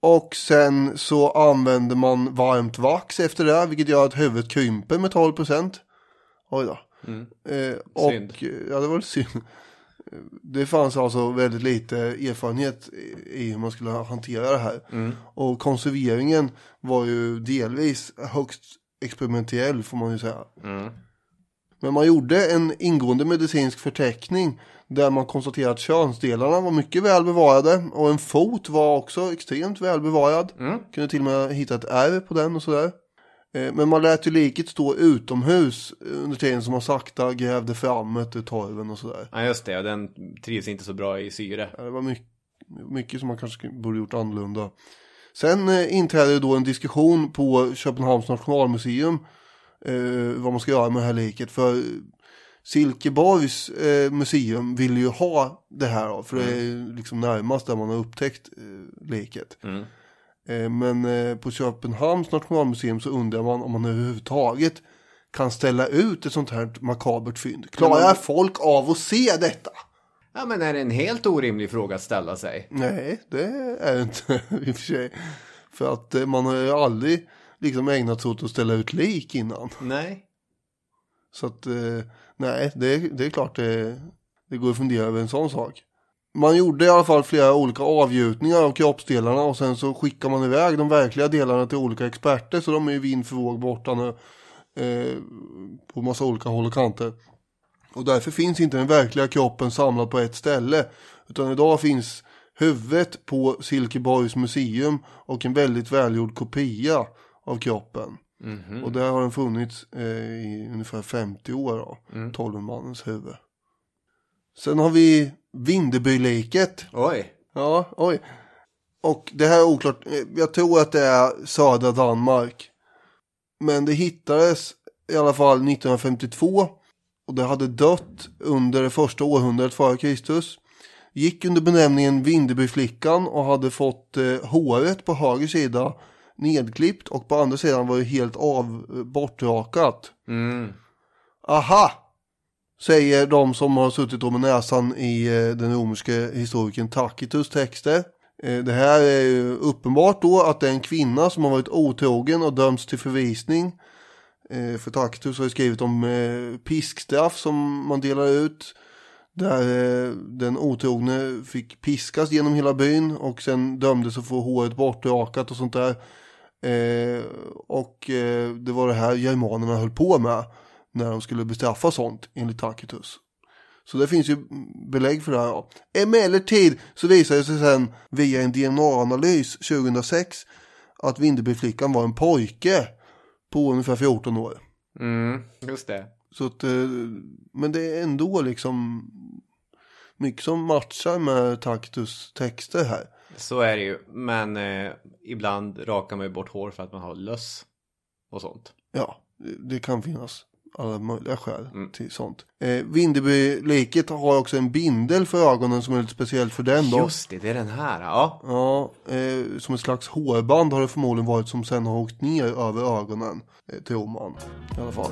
Och sen så använder man varmt vax efter det, vilket gör att huvudet krymper med 12%. Oj då. Eh, och, Synd. Ja, det var lite synd. Det fanns alltså väldigt lite erfarenhet i- hur man skulle hantera det här. Och konserveringen var ju delvis högst experimentell får man ju säga. Men man gjorde en ingående medicinsk förteckning där man konstaterade att könsdelarna var mycket väl bevarade och en fot var också extremt väl bevarad. Kunde till och med hitta ett ärr på den och sådär. Eh, Men man lät ju liket stå utomhus under tiden som man sakta grävde fram det ur torven och sådär. Ja, just det. Och den trivs inte så bra i syre. Ja, Det var mycket, mycket som man kanske borde gjort annorlunda. Sen eh, inträder då en diskussion på Köpenhamns nationalmuseum eh, vad man ska göra med det här liket. För Silkeborgs eh, museum vill ju ha det här då, för det är liksom närmast där man har upptäckt eh, liket. Eh, men eh, på Köpenhamns nationalmuseum så undrar man om man överhuvudtaget kan ställa ut ett sånt här makabert fynd. Klarar folk av att se detta? Ja, men är det en helt orimlig fråga att ställa sig? Nej, det är det inte [laughs] i och för sig. För att eh, man har ju aldrig liksom ägnat sig åt att ställa ut lik innan. Nej. Så att eh, nej, det, det är klart det, det går att fundera över en sån sak. Man gjorde i alla fall flera olika avgjutningar av kroppsdelarna och sen så skickar man iväg de verkliga delarna till olika experter så de är ju vind för våg borta nu eh, på massa olika håll och kanter. Och därför finns inte den verkliga kroppen samlad på ett ställe utan idag finns huvudet på Silkeborgs museum och en väldigt välgjord kopia av kroppen. Och där har den funnits eh, i ungefär 50 år då, Tolvmannens huvud. Sen har vi Vinderbyliket. Oj. Ja, oj. Och det här är oklart, Eh, jag tror att det är södra Danmark. Men det hittades i alla fall 1952. Och det hade dött under det första århundradet före Kristus. Gick under benämningen Vinderbyflickan och hade fått eh, håret på höger sida nedklippt och på andra sidan var det helt av bortrakat. Aha! Säger de som har suttit då med näsan i eh, den romerske historikern Tacitus texter. Eh, det här är ju uppenbart då att det är en kvinna som har varit otrogen och dömts till förvisning. Eh, för Tacitus har ju skrivit om piskstraff som man delar ut. Där den otrogne fick piskas genom hela byn och sen dömdes att få håret bortrakat och sånt där. Eh, och eh, det var det här germanerna höll på med när de skulle bestraffa sånt enligt Tacitus. Så det finns ju belägg för det här. ja. Emellertid så visade det sig sen via en DNA-analys 2006 att Vinderbyflickan var en pojke på ungefär 14 år. Mm, just det. Så att, eh, men det är ändå liksom mycket som matchar med Tacitus texter här. Så är det ju. Men eh, ibland rakar man ju bort hår för att man har löss och sånt. Ja, det- kan finnas alla möjliga skäl till sånt. Eh, Vindeby-liket har också en bindel för ögonen som är lite speciellt för den då. Just det, det är den här. Ja. Ja, eh, som ett slags hårband har det förmodligen varit som sen har åkt ner över ögonen. Eh, tror man i alla fall.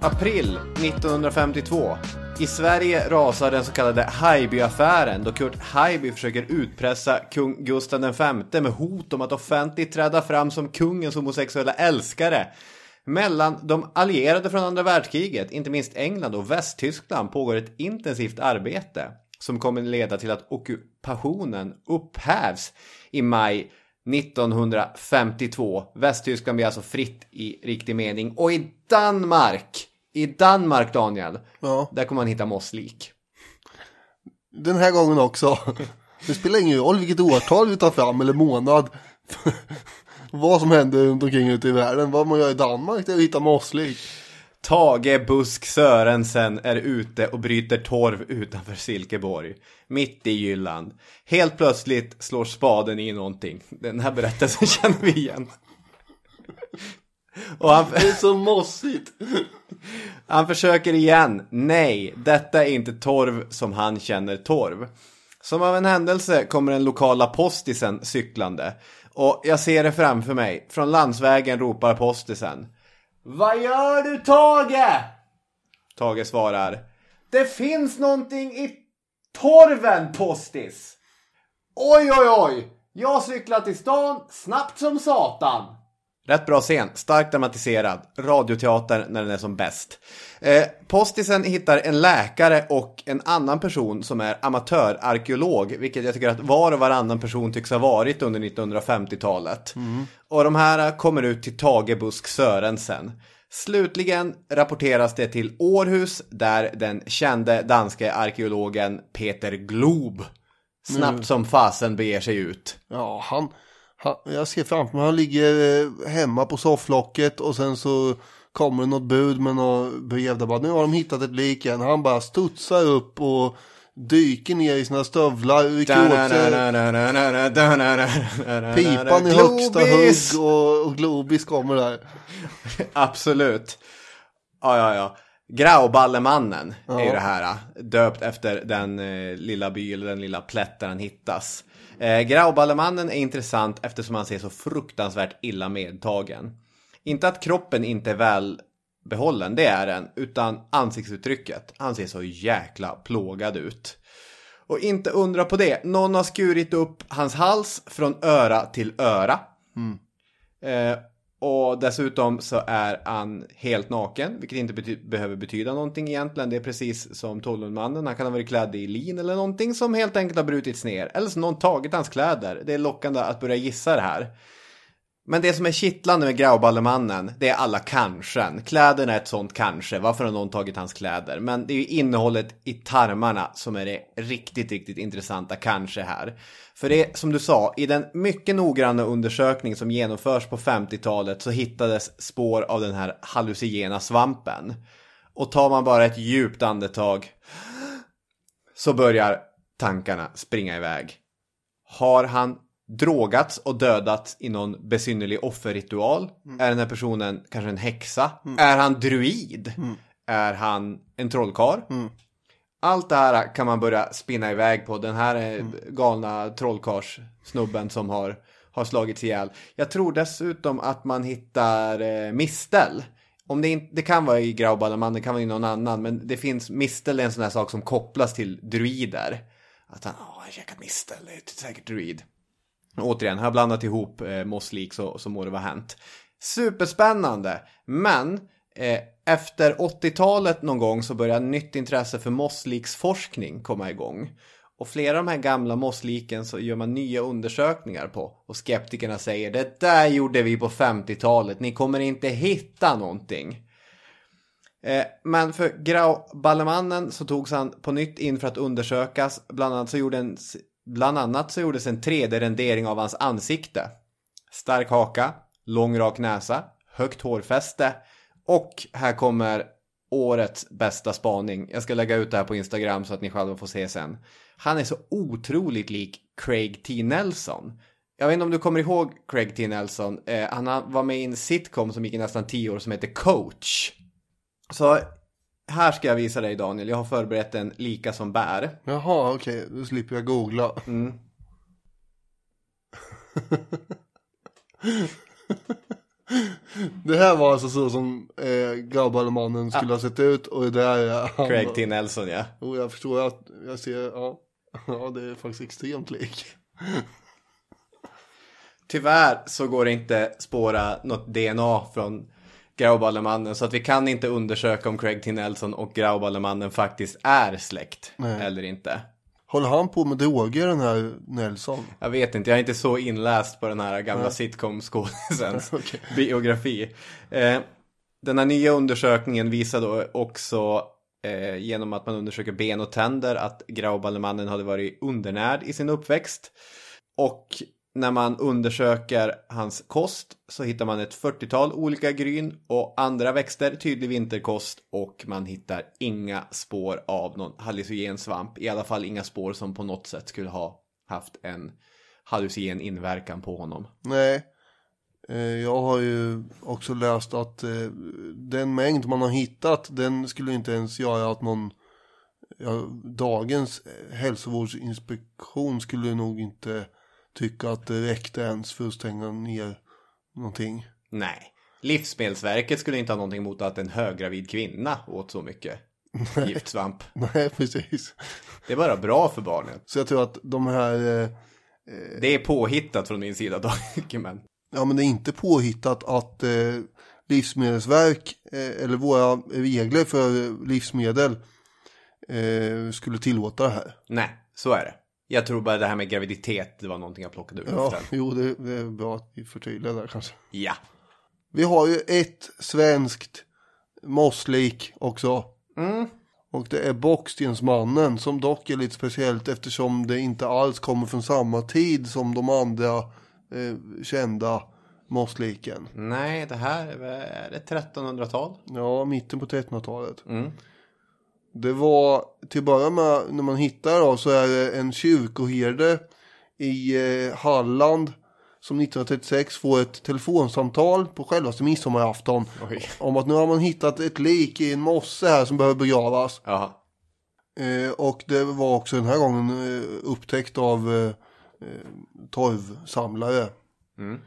April 1952. I Sverige rasar den så kallade Haijby-affären då Kurt Haijby försöker utpressa kung Gustav V med hot om att offentligt träda fram som kungens homosexuella älskare. Mellan de allierade från andra världskriget, inte minst England och Västtyskland, pågår ett intensivt arbete som kommer leda till att ockupationen upphävs i maj 1952. Västtyskland blir alltså fritt i riktig mening. Och i Danmark, i Danmark Daniel, Ja. där kommer man hitta mosslik. Den här gången också. Det spelar ingen roll vilket årtal vi tar fram eller månad. Vad som händer runt omkring ute i världen. Vad man gör i Danmark det är att hitta mosslik. Tage Busk Sörensen är ute och bryter torv utanför Silkeborg. Mitt i Jylland. Helt plötsligt slår spaden i någonting. Den här berättelsen [laughs] känner vi igen. Och han, Det är så mossigt. han försöker igen. Nej, detta är inte torv som han känner torv. Som av en händelse kommer den lokala postisen cyklande. Och jag ser det framför mig. Från landsvägen ropar postisen. Vad gör du Tage? Tage svarar. Det finns någonting i torven postis. Oj oj oj. Jag cyklar till stan snabbt som satan. Rätt bra scen, starkt dramatiserad. Radioteater när den är som bäst. Eh, postisen hittar en läkare och en annan person som är amatörarkeolog, vilket jag tycker att var och varannan person tycks ha varit under 1950-talet. Och de här kommer ut till Tage Busk Sörensen. Slutligen rapporteras det till Århus där den kände danske arkeologen Peter Glob snabbt som fasen beger sig ut. Ja, han, jag ser framför mig, han ligger eh, hemma på sofflocket och sen så kommer det något bud med något brev där bara, nu har de hittat ett lik igen. Han bara studsar upp och dyker ner i sina stövlar, rycker åt sig pipan i högsta Globis! hugg och, och Globis kommer där. [laughs] Absolut. Ja, ja, ja. Grauballemannen är ju det här. Döpt efter den eh, lilla by eller den lilla plätt där han hittas. Eh, Grauballemannen är intressant eftersom han ser så fruktansvärt illa medtagen. Inte att kroppen inte är väl behållen, det är den, utan ansiktsuttrycket. Han ser så jäkla plågad ut. Och inte undra på det, någon har skurit upp hans hals från öra till öra. Eh, och dessutom så är han helt naken, vilket inte bety- behöver betyda någonting egentligen. Det är precis som Tollundmannen, han kan ha varit klädd i lin eller någonting som helt enkelt har brutits ner. Eller så någon tagit hans kläder. Det är lockande att börja gissa det här. Men det som är kittlande med Grauballemannen, det är alla kanschen. Kläderna är ett sånt kanske. Varför har någon tagit hans kläder? Men det är ju innehållet i tarmarna som är det riktigt, riktigt intressanta kanske här. För det, som du sa, i den mycket noggranna undersökning som genomförs på 50-talet så hittades spår av den här hallucinogena svampen. Och tar man bara ett djupt andetag så börjar tankarna springa iväg. Har han drogats och dödats i någon besynnerlig offerritual? Är den här personen kanske en häxa? Är han druid? Är han en trollkarl? Allt det här kan man börja spinna iväg på. Den här eh, galna trollkarlssnubben som har, har slagits ihjäl. Jag tror dessutom att man hittar eh, mistel. Om det, inte, det kan vara i Grauballeman, det kan vara i någon annan. Men det finns mistel är en sån här sak som kopplas till druider. Att han, har käkat mistel, det är säkert druid. Återigen, har jag blandat ihop eh, mosslik så, så må det vara hänt. Superspännande! Men eh, efter 80-talet någon gång så började nytt intresse för mossliksforskning komma igång. Och flera av de här gamla mossliken så gör man nya undersökningar på. Och skeptikerna säger det där gjorde vi på 50-talet, ni kommer inte hitta någonting. Eh, Men för Graubalemannen så togs han på nytt in för att undersökas. Bland annat så, gjorde en, bland annat så gjordes en 3D-rendering av hans ansikte. Stark haka, lång rak näsa, högt hårfäste och här kommer årets bästa spaning. Jag ska lägga ut det här på Instagram så att ni själva får se sen. Han är så otroligt lik Craig T. Nelson. Jag vet inte om du kommer ihåg Craig T. Nelson. Eh, han var med i en sitcom som gick i nästan tio år som heter Coach. Så här ska jag visa dig Daniel. Jag har förberett en lika som bär. Jaha, okej. Då slipper jag googla. Mm. [laughs] Det här var alltså så som eh, Grabbalemannen skulle ha sett ut och det här är han. Craig T. Nelson ja. Jo, jag förstår att jag ser, ja. [laughs] Ja, det är faktiskt extremt lik. Tyvärr så går det inte spåra något DNA från Grauballemannen så att vi kan inte undersöka om Craig T. Nelson och Grauballemannen faktiskt är släkt Nej. eller inte. Håller han på med droger den här Nelson? Jag vet inte, jag är inte så inläst på den här gamla sitcom-skådisens [laughs] Okej. biografi. Eh, den här nya undersökningen visar då också eh, genom att man undersöker ben och tänder att Grauballemannen hade varit undernärd i sin uppväxt. Och när man undersöker hans kost så hittar man ett 40-tal olika gryn och andra växter, tydlig vinterkost och man hittar inga spår av någon hallucinogen svamp. I alla fall inga spår som på något sätt skulle ha haft en hallucinogen inverkan på honom. Nej. Eh, jag har ju också läst att eh, den mängd man har hittat den skulle inte ens göra att någon ja, dagens hälsovårdsinspektion skulle nog inte tycka att det räckte ens för att stänga ner någonting. Nej. Livsmedelsverket skulle inte ha någonting emot att en höggravid kvinna åt så mycket giftsvamp. [laughs] Nej, precis. Det är bara bra för barnet. Så jag tror att de här, eh, Det är påhittat från min sida [laughs] dock, men ja men det är inte påhittat att eh, Livsmedelsverk eh, eller våra regler för livsmedel eh, skulle tillåta det här. nej, så är det. Jag tror bara det här med graviditet, det var någonting jag plockade ur Ja, luften. jo det, det är bra att vi förtydligar där kanske. Ja. Vi har ju ett svenskt mosslik också. Mm. Och det är Bockstensmannen som dock är lite speciellt eftersom det inte alls kommer från samma tid som de andra eh, kända mossliken. Nej, det här är det 1300-tal. Ja, mitten på 1300-talet. Mm. Det var till att börja med när man hittar då så är det en kyrkoherde i eh, Halland som 1936 får ett telefonsamtal på självaste midsommarafton Oj. om att nu har man hittat ett lik i en mosse här som behöver begravas. Eh, och det var också den här gången eh, upptäckt av eh, eh, torvsamlare. Mm.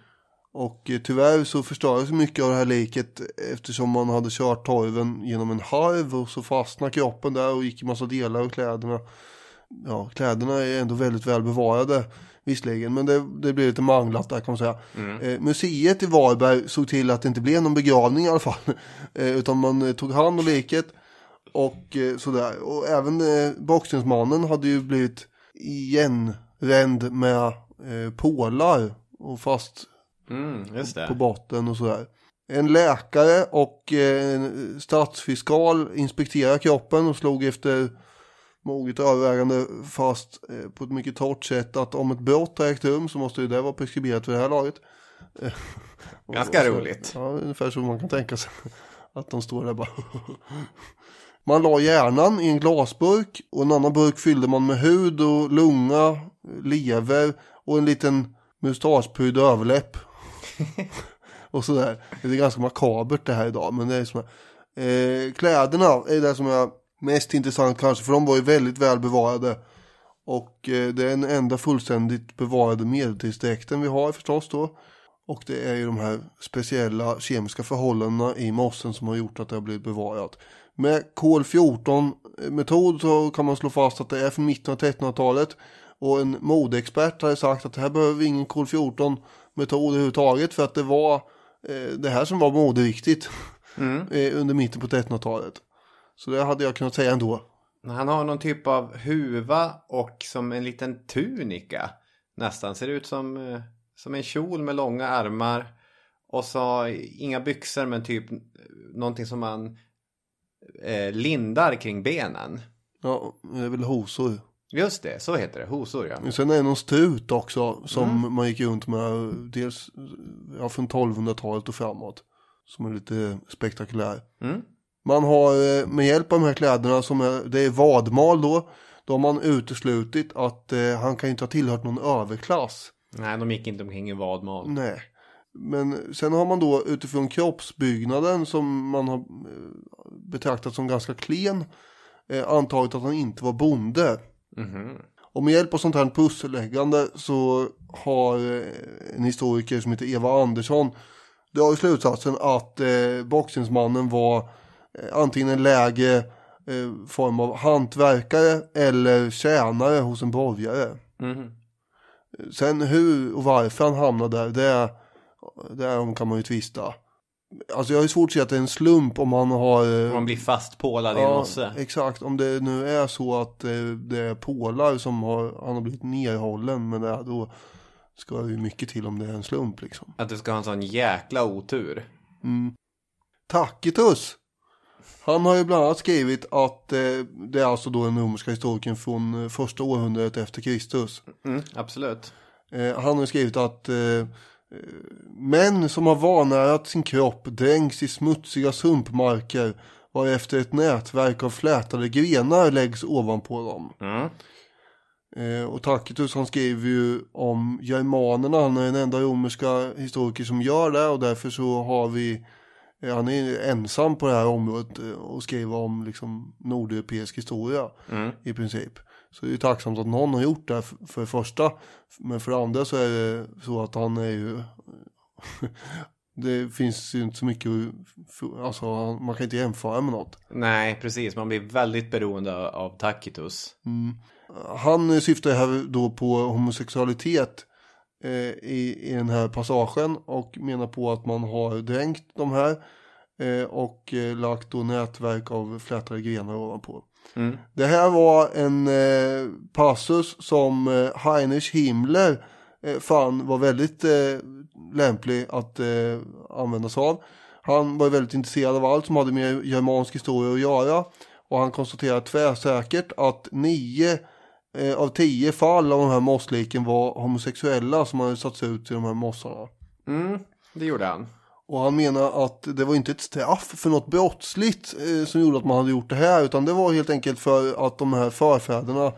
Och eh, tyvärr så förstördes mycket av det här liket eftersom man hade kört torven genom en harv och så fastnade kroppen där och gick i massa delar av kläderna. Ja, kläderna är ändå väldigt väl bevarade. visserligen, men det, det blev lite manglat där kan man säga. Eh, museet i Varberg såg till att det inte blev någon begravning i alla fall, [laughs] eh, utan man eh, tog hand om liket och eh, sådär. Och även eh, boxningsmannen hade ju blivit igenränd med eh, pålar och fast Mm, på botten och sådär. En läkare och eh, en statsfiskal inspekterade kroppen och slog efter moget övervägande fast eh, på ett mycket torrt sätt att om ett brott har ägt rum så måste det vara preskriberat för det här laget. [laughs] Ganska så- roligt. Ja, ungefär så man kan tänka sig. Att de står där bara. [laughs] Man la hjärnan i en glasburk och en annan burk fyllde man med hud och lunga, lever och en liten mustaschprydd överläpp och sådär. Det är ganska makabert det här idag. Men det är som, eh, kläderna är det som är mest intressant kanske. För de var ju väldigt väl bevarade. Och eh, det är den enda fullständigt bevarade medeltidsdräkten vi har förstås då. Och det är ju de här speciella kemiska förhållandena i mossen som har gjort att det har blivit bevarat. Med kol-14 eh, metod så kan man slå fast att det är från mitten av 1300-talet. Och en modeexpert har sagt att här behöver vi ingen kol-14 metod överhuvudtaget för att det var eh, det här som var moderiktigt [laughs] eh, under mitten på 1300-talet. Så det hade jag kunnat säga ändå. Han har någon typ av huva och som en liten tunika. Nästan ser ut som, eh, som en kjol med långa armar. Och så inga byxor men typ eh, någonting som man eh, lindar kring benen. Ja, det är väl hosor. Just det, så heter det. Hosor ja. Sen är det någon strut också som man gick runt med dels ja, från 1200-talet och framåt. Som är lite spektakulär. Mm. Man har eh, med hjälp av de här kläderna som är, det är vadmal då. Då har man uteslutit att eh, han kan inte ha tillhört någon överklass. Nej, de gick inte omkring i vadmal. Nej. Men sen har man då utifrån kroppsbyggnaden som man har eh, betraktat som ganska klen. Eh, antagit att han inte var bonde. Mhm. Och med hjälp av sånt här pusselläggande så har eh, en historiker som heter Eva Andersson drar slutsatsen att eh, boxningsmannen var eh, antingen en lägre eh, form av hantverkare eller tjänare hos en borgare. Mhm. Sen hur och varför han hamnade där, det, därom kan man ju tvista. Alltså jag har ju svårt att se att det är en slump om han har... eh, Man blir fastpålad i en mosse. exakt. Om det nu är så att eh, det är pålar som har, han har blivit nerhållen med det, då ska det ju mycket till om det är en slump liksom. Att du ska ha en sån jäkla otur. Tacitus! Han har ju bland annat skrivit att eh, det är alltså då den romerska historikern från eh, första århundradet efter Kristus. Mm, absolut. Eh, han har skrivit att eh, män som har vanärat sin kropp dränks i smutsiga sumpmarker varefter ett nätverk av flätade grenar läggs ovanpå dem. Mm. Eh, och Tacitus han skriver ju om germanerna, han är den enda romerska historiker som gör det och därför så har vi eh, han är ensam på det här området eh, och skriva om liksom nordeuropeisk historia i princip. Så det är ju tacksamt att någon har gjort det här för, det första. Men för det andra så är det så att han är ju [laughs] Det finns ju inte så mycket, alltså man kan inte jämföra med något. Nej, precis. Man blir väldigt beroende av Tacitus. Han syftar här då på homosexualitet eh, i, i den här passagen och menar på att man har dränkt de här eh, och eh, lagt då nätverk av flätade grenar ovanpå. Mm. Det här var en eh, passus som eh, Heinrich Himmler eh, fann var väldigt eh, lämplig att eh, använda sig av. Han var väldigt intresserad av allt som hade med germansk historia att göra. Och han konstaterade tvärsäkert att nio eh, av tio fall av de här mossliken var homosexuella som hade satts ut i de här mossarna. Mm, det gjorde han. Och han menar att det var inte ett straff för något brottsligt eh, som gjorde att man hade gjort det här. Utan det var helt enkelt för att de här förfäderna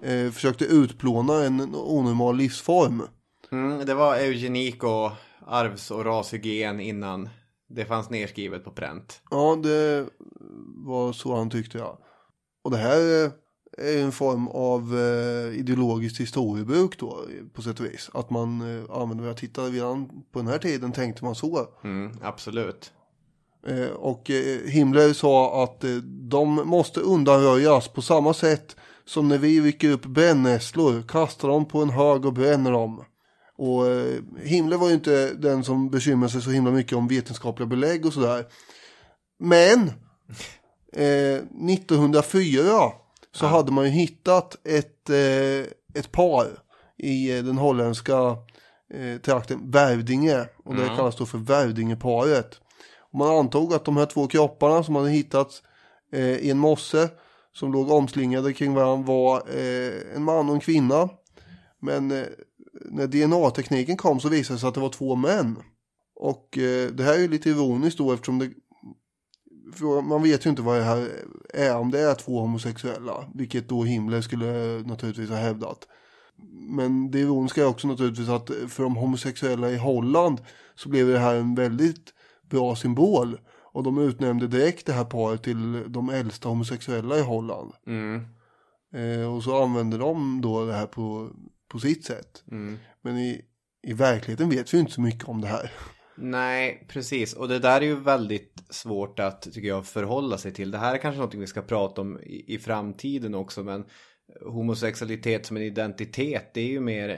eh, försökte utplåna en onormal livsform. Mm, det var eugenik och arvs och rashygien innan det fanns nedskrivet på pränt. Ja, det var så han tyckte ja. Och det här eh, är en form av eh, ideologiskt historiebruk då på sätt och vis. Att man eh, använder, jag tittade redan på den här tiden tänkte man så. Mm, absolut. Eh, och eh, Himmler sa att eh, de måste undanröjas på samma sätt som när vi rycker upp brännässlor, kastar dem på en hög och bränner dem. Och eh, Himmler var ju inte den som bekymrade sig så himla mycket om vetenskapliga belägg och sådär. Men eh, 1904 så hade man ju hittat ett, eh, ett par i eh, den holländska eh, trakten Värdinge. Och det Mm. kallas då för Värdingeparet. Och man antog att de här två kropparna som hade hittats eh, i en mosse som låg omslingade kring varandra var eh, en man och en kvinna. Men eh, när DNA-tekniken kom så visade det sig att det var två män. Och eh, det här är ju lite ironiskt då eftersom det för man vet ju inte vad det här är, om det är två homosexuella, vilket då Himmler skulle naturligtvis ha hävdat. Men det ironiska är också naturligtvis att för de homosexuella i Holland så blev det här en väldigt bra symbol. Och de utnämnde direkt det här paret till de äldsta homosexuella i Holland. Mm. Eh, och så använde de då det här på, på sitt sätt. Mm. Men i, i verkligheten vet vi ju inte så mycket om det här. Nej, precis. Och det där är ju väldigt svårt att, tycker jag, förhålla sig till. Det här är kanske något vi ska prata om i, i framtiden också, men homosexualitet som en identitet, det är ju mer,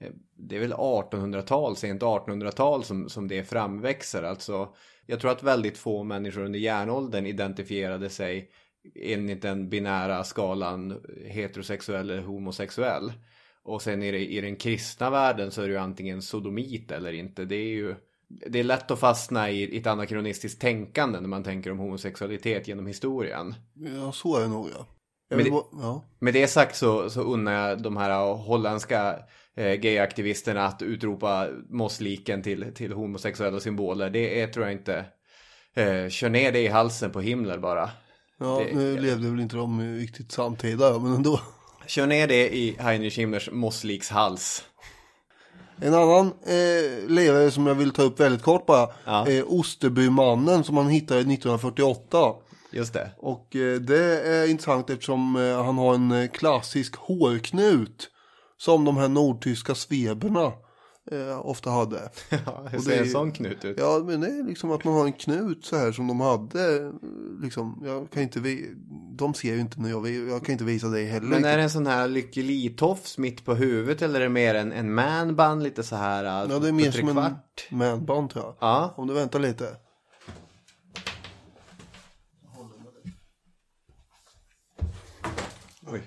eh, det är väl 1800-tal, sent 1800-tal som, som det framväxer. Alltså, jag tror att väldigt få människor under järnåldern identifierade sig enligt den binära skalan heterosexuell eller homosexuell. Och sen i, i den kristna världen så är det ju antingen sodomit eller inte. Det är ju det är lätt att fastna i ett anakronistiskt tänkande när man tänker om homosexualitet genom historien. Ja, så är det nog ja. Vill det- bara- ja. Med det sagt så, så unnar jag de här holländska eh, gayaktivisterna att utropa mossliken till, till homosexuella symboler. Det är, tror jag inte, eh, kör ner det i halsen på Himmler bara. Ja, Det- nu levde väl inte de riktigt samtida, men ändå. Kör ner det i Heinrich Himmlers mossliks hals. En annan eh, levare som jag vill ta upp väldigt kort bara. Ja. Eh, Osterbymannen som han hittade 1948. Just det. Och eh, det är intressant eftersom eh, han har en eh, klassisk hårknut. Som de här nordtyska sveberna eh, ofta hade. [laughs] Ja, hur ser en sån knut ut? Ja, men det är liksom att man har en knut så här som de hade. eh, Liksom, jag kan inte, vi- de ser ju inte när jag, jag kan inte visa dig heller. Men är det en sån här Lykke Li-tofs mitt på huvudet eller är det mer en, en manband lite så här? äh, Ja, det är mer som en manband tror jag. Ja. Om du väntar lite. Oj.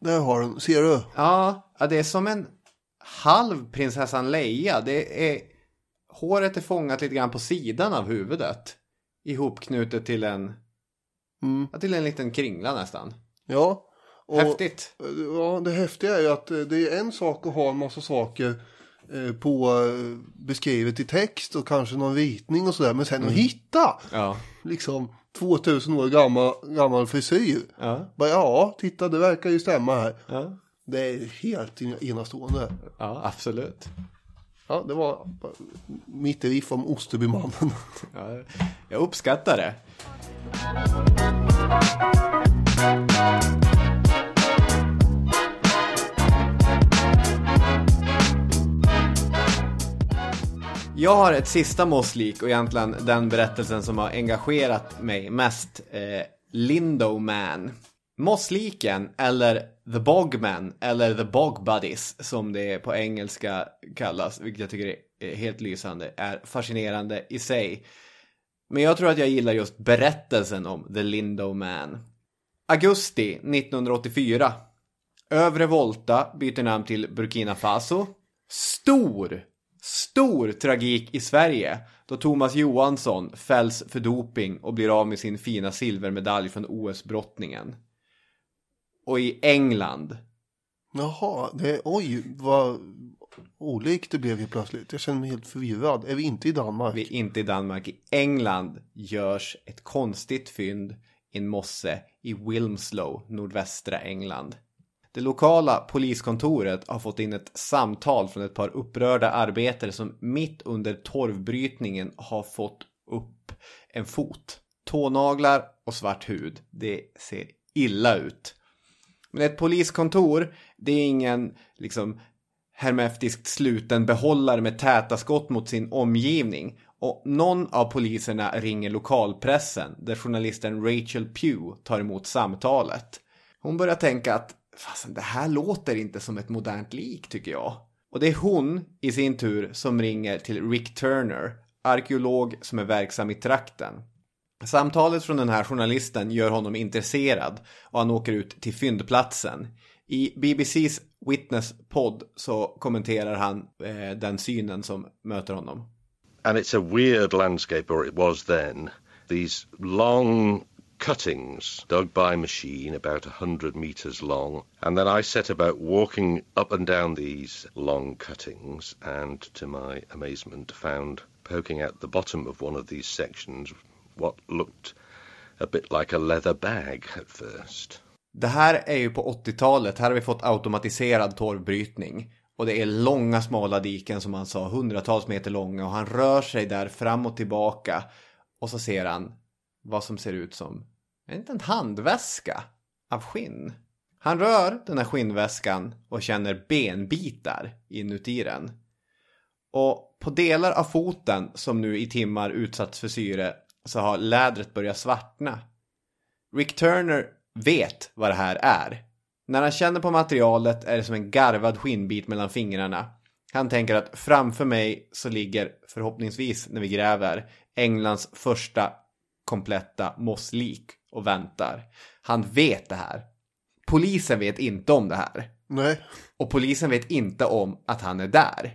Där har den, ser du? Ja, ja, det är som en halv prinsessan Leia. Det är, håret är fångat lite grann på sidan av huvudet. Ihopknutet till en, Mm. ja, till en liten kringla nästan. Ja. Och, Häftigt. Ja, det häftiga är ju att eh, det är en sak att ha en massa saker eh, på eh, beskrivet i text och kanske någon ritning och sådär. Men sen att hitta Ja. liksom 2000 år gammal, gammal frisyr. Ja. Bara, ja, titta det verkar ju stämma här. Ja. Det är helt enastående. ja, absolut. Ja, det var mitt riff om Osterbymannen. Ja, jag uppskattar det. Jag har ett sista mosslik och egentligen den berättelsen som har engagerat mig mest. Eh, Lindo Man. Mossliken, eller The Bogman, eller The Bog Buddies som det på engelska kallas, vilket jag tycker är helt lysande, är fascinerande i sig. Men jag tror att jag gillar just berättelsen om The Lindo Man. Augusti 1984. Övre Volta byter namn till Burkina Faso. Stor, stor tragik i Sverige då Thomas Johansson fälls för doping och blir av med sin fina silvermedalj från OS-brottningen. Och i England. Jaha, det, oj vad olikt det blev helt plötsligt. Jag känner mig helt förvirrad. Är vi inte i Danmark? Vi är inte i Danmark. I England görs ett konstigt fynd i en mosse i Wilmslow, nordvästra England. Det lokala poliskontoret har fått in ett samtal från ett par upprörda arbetare som mitt under torvbrytningen har fått upp en fot. Tånaglar och svart hud. Det ser illa ut. Men ett poliskontor, det är ingen liksom hermeftiskt sluten behållare med täta skott mot sin omgivning. Och någon av poliserna ringer lokalpressen där journalisten Rachel Pugh tar emot samtalet. Hon börjar tänka att Fasen, det här låter inte som ett modernt lik tycker jag. Och det är hon i sin tur som ringer till Rick Turner, arkeolog som är verksam i trakten. Samtalet från den här journalisten gör honom intresserad och han åker ut till fyndplatsen. I BBCs Witness-podd så kommenterar han eh, den synen som möter honom. And it's a weird landscape, or it was then. These long cuttings dug by machine, about a hundred meters long. And then I set about walking up and down these long cuttings, and to my amazement, found poking out the bottom of one of these sections what looked a bit like a leather bag at first. Det här är ju på 80-talet. Här har vi fått automatiserad torvbrytning. Och det är långa smala diken som han sa, hundratals meter långa. Och han rör sig där fram och tillbaka. Och så ser han vad som ser ut som en liten handväska av skinn. Han rör den här skinnväskan och känner benbitar inuti den. Och på delar av foten som nu i timmar utsatts för syre så har lädret börjat svartna. Rick Turner vet vad det här är. När han känner på materialet är det som en garvad skinnbit mellan fingrarna. Han tänker att framför mig så ligger, förhoppningsvis när vi gräver, Englands första kompletta mosslik och väntar. Han vet det här. Polisen vet inte om det här. Nej. Och polisen vet inte om att han är där.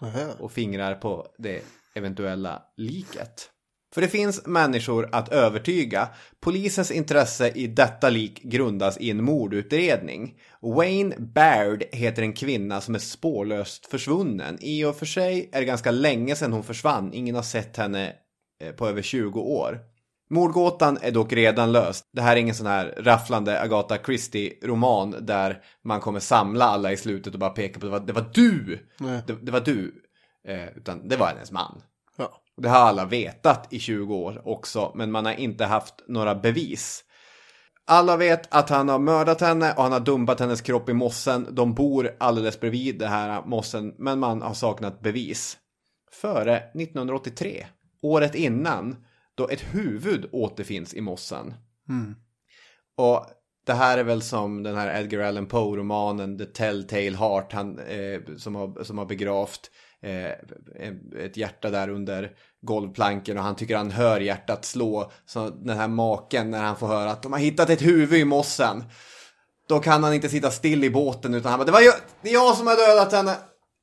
Nähä. Och fingrar på det eventuella liket. För det finns människor att övertyga. Polisens intresse i detta lik grundas i en mordutredning. Wayne Baird heter en kvinna som är spårlöst försvunnen. I och för sig är det ganska länge sedan hon försvann. Ingen har sett henne eh, på över 20 år. Mordgåtan är dock redan löst. Det här är ingen sån här rafflande Agatha Christie-roman där man kommer samla alla i slutet och bara peka på det var, det var du! Det, det var du! Eh, utan det var hennes man. Det har alla vetat i 20 år också, men man har inte haft några bevis. Alla vet att han har mördat henne och han har dumpat hennes kropp i mossen. De bor alldeles bredvid det här mossen, men man har saknat bevis. Före 1983, året innan, då ett huvud återfinns i mossen. Och det här är väl som den här Edgar Allan Poe-romanen The Telltale Heart han, eh, som, har, som har begravt eh, ett hjärta där under golvplanken och han tycker han hör hjärtat slå. Så den här maken när han får höra att de har hittat ett huvud i mossen. Då kan han inte sitta still i båten utan han bara det var jag, det är jag som har dödat henne.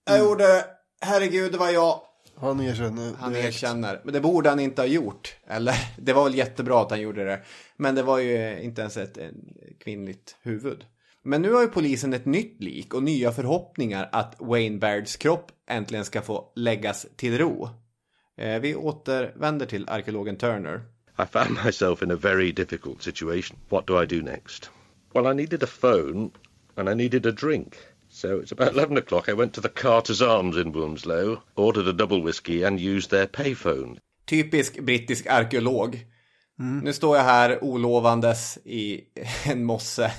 Jag gjorde det. Herregud, det var jag. Han erkänner Han direkt. erkänner. Men det borde han inte ha gjort. Eller, [laughs] det var väl jättebra att han gjorde det. Men det var ju inte ens ett en kvinnligt huvud. Men nu har ju polisen ett nytt lik och nya förhoppningar att Wayne Bairds kropp äntligen ska få läggas till ro. Eh, vi återvänder till arkeologen Turner. I found myself in a very difficult situation. What do I do next? Well, I needed a phone and I needed a drink. So it's about [laughs] 11 o'clock. I went to the Carter's Arms in Wilmslow, ordered a double whiskey, and used their payphone. Typisk brittisk arkeolog. Nu står jag här olovandes i [laughs] en mosse.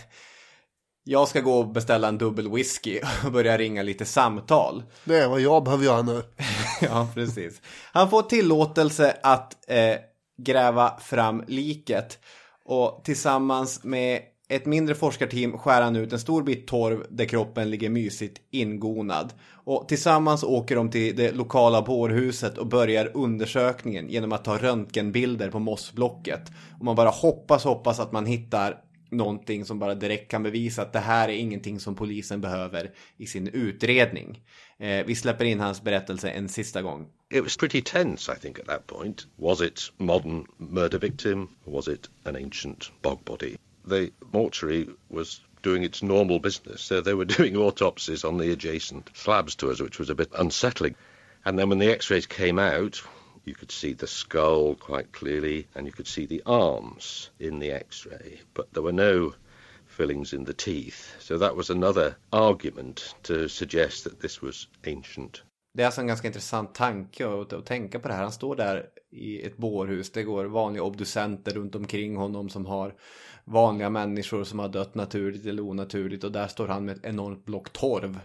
Jag ska gå och beställa en dubbel whisky [laughs] och börja ringa lite samtal. Det är vad jag behöver göra nu. [laughs] ja, precis. Han får tillåtelse att eh, gräva fram liket. Och tillsammans med ett mindre forskarteam skär han ut en stor bit torv där kroppen ligger mysigt ingonad. Och tillsammans åker de till det lokala bårhuset och börjar undersökningen genom att ta röntgenbilder på mossblocket. Och man bara hoppas, hoppas att man hittar någonting som bara direkt kan bevisa att det här är ingenting som polisen behöver i sin utredning. Eh, vi släpper in hans berättelse en sista gång. It was pretty tense, I think, at that point. Was it modern murder victim? Or was it an ancient bog body? The mortuary was doing its normal business, so they were [laughs] doing autopsies on the adjacent slabs to us, which was a bit unsettling. And then when the x-rays came out, you could see the skull quite clearly, and you could see the arms in the x-ray, but there were no fillings in the teeth. So that was another argument to suggest that this was ancient. Det är alltså en ganska intressant tanke att, att tänka på det här. Han står där i ett bårhus. Det går vanliga obducenter runt omkring honom som har vanliga människor som har dött naturligt eller onaturligt. Och där står han med ett enormt block torv.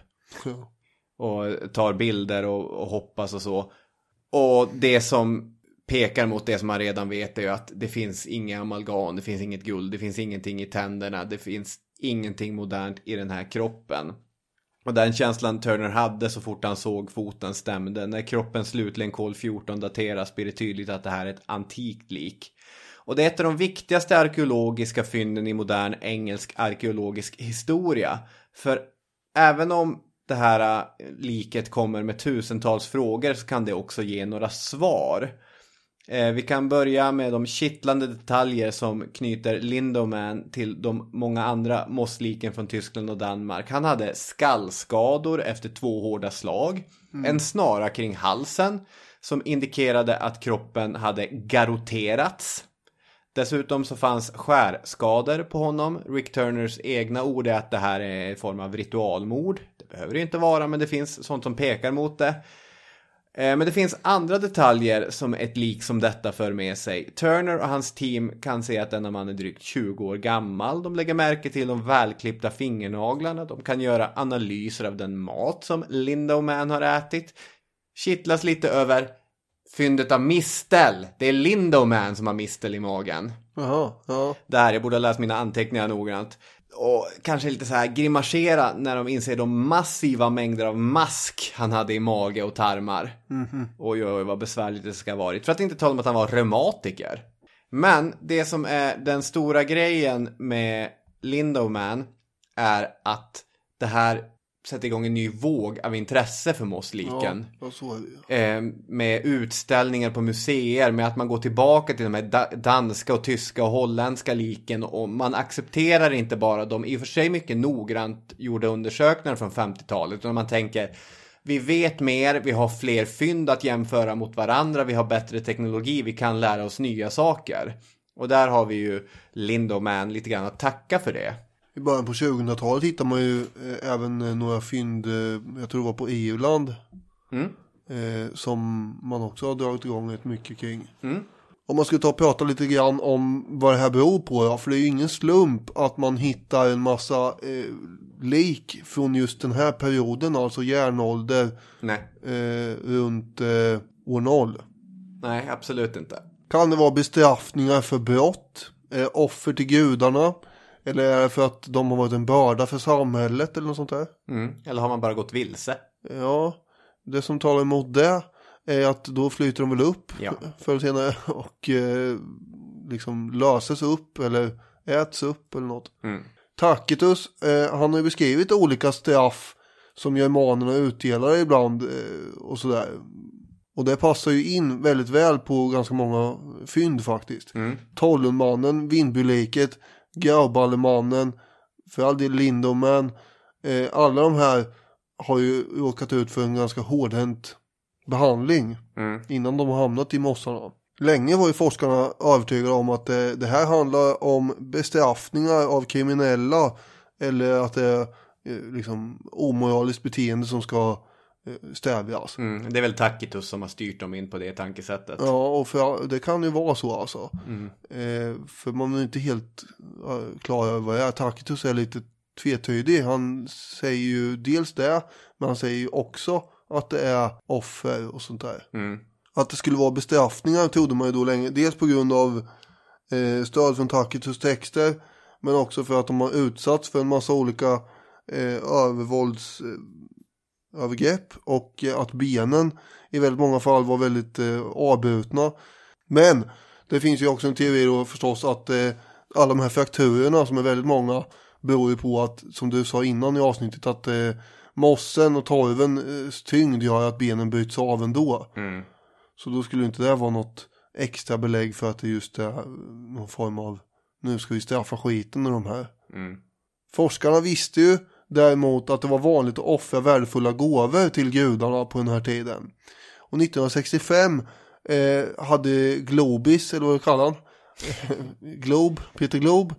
Och tar bilder och, och hoppas och så. Och det som pekar mot det som man redan vet är ju att det finns inga amalgam, det finns inget guld, det finns ingenting i tänderna, det finns ingenting modernt i den här kroppen. Och den känslan Turner hade så fort han såg foten stämde. När kroppen slutligen kol 14 dateras blir det tydligt att det här är ett antikt lik. Och det är ett av de viktigaste arkeologiska fynden i modern engelsk arkeologisk historia. För även om det här äh, liket kommer med tusentals frågor så kan det också ge några svar. Eh, vi kan börja med de kittlande detaljer som knyter Lindoman till de många andra mossliken från Tyskland och Danmark. Han hade skallskador efter två hårda slag, en snara kring halsen som indikerade att kroppen hade garroterats. Dessutom så fanns skärskador på honom. Rick Turners egna ord är att det här är en form av ritualmord. Det behöver det inte vara, men det finns sånt som pekar mot det. Eh, Men det finns andra detaljer som ett lik som detta för med sig. Turner och hans team kan se att denna man är drygt 20 år gammal. De lägger märke till de välklippta fingernaglarna. De kan göra analyser av den mat som Linda Man har ätit. Kittlas lite över fyndet av mistel. Det är Linda Man som har mistel i magen. Jaha, ja. Där, jag borde ha läst mina anteckningar noggrant. Och kanske lite så här grimasera när de inser de massiva mängder av mask han hade i mage och tarmar. Oj, oj, oj, vad besvärligt det ska ha varit. För att inte tala om att han var reumatiker. Men det som är den stora grejen med Lindoman är att det här sätter igång en ny våg av intresse för mossliken. Ja. Eh, med utställningar på museer, med att man går tillbaka till de här da- danska och tyska och holländska liken och man accepterar inte bara de i och för sig mycket noggrant gjorda undersökningar från 50-talet, utan man tänker vi vet mer, vi har fler fynd att jämföra mot varandra, vi har bättre teknologi, vi kan lära oss nya saker. Och där har vi ju Lindoman lite grann att tacka för det. I början på 2000-talet hittar man ju eh, även eh, några fynd, eh, jag tror det var på EU-land. Mm. Eh, som man också har dragit igång rätt mycket kring. Mm. Om man skulle ta och prata lite grann om vad det här beror på. Ja, för det är ju ingen slump att man hittar en massa eh, lik från just den här perioden. Alltså järnålder eh, runt eh, år noll. nej, absolut inte. Kan det vara bestraffningar för brott? Offer till gudarna? Eller är det för att de har varit en börda för samhället eller något sånt där? Mm. Eller har man bara gått vilse? Ja, det som talar emot det är att då flyter de väl upp Ja. förr eller senare [laughs] och eh, liksom löses upp eller äts upp eller något. Mm. Tacitus, eh, han har ju beskrivit olika straff som germanerna utdelar ibland eh, och sådär. Och det passar ju in väldigt väl på ganska många fynd faktiskt. Mm. Tollundmannen, Vindbyliket, Grauballemannen, för all del Lindoman. Eh, alla de här har ju råkat ut för en ganska hårdhänt behandling Mm. innan de har hamnat i mossarna. Länge var ju forskarna övertygade om att det, det här handlar om bestraffningar av kriminella eller att det är eh, liksom omoraliskt beteende som ska eh, stävjas. Mm. Det är väl Tacitus som har styrt dem in på det tankesättet. Ja, och för, det kan ju vara så alltså. Mm. Eh, för man är inte helt uh, klar över vad det är. Tacitus är lite tvetydig. Han säger ju dels det, men han säger ju också att det är offer och sånt där. Mm. Att det skulle vara bestraffningar trodde man ju då länge. Dels på grund av eh, stöd från Tacitus texter. Men också för att de har utsatts för en massa olika eh, övervålds eh, övergrepp. Och eh, att benen i väldigt många fall var väldigt eh, avbrutna. Men det finns ju också en teori då förstås att eh, alla de här frakturerna som är väldigt många beror ju på att, som du sa innan i avsnittet, att eh, mossen och torvens tyngd gör att benen bryts av ändå. Mm. Så då skulle inte det vara något extra belägg för att det just är någon form av nu ska vi straffa skiten ur de här. Mm. Forskarna visste ju däremot att det var vanligt att offra värdefulla gåvor till gudarna på den här tiden. Och 1965 eh, hade Globis, eller vad du kallar han? [laughs] Glob, Peter Glob,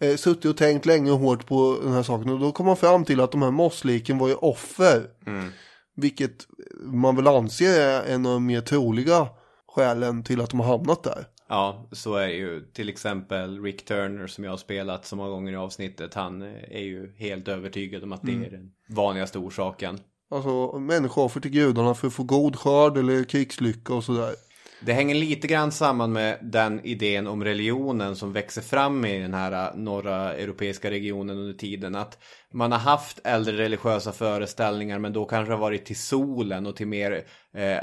eh, suttit och tänkt länge och hårt på den här saken. Och då kom man fram till att de här mossliken var ju offer. Mm. Vilket man väl anser är en av de mer troliga skälen till att de har hamnat där. Ja, så är det ju. Till exempel Rick Turner som jag har spelat så många gånger i avsnittet. Han eh, är ju helt övertygad om att det är den vanligaste orsaken. Alltså människooffer till gudarna för att få god skörd eller krigslycka och sådär. Det hänger lite grann samman med den idén om religionen som växer fram i den här äh, norra europeiska regionen under tiden. Att man har haft äldre religiösa föreställningar men då kanske har varit till solen och till mer eh,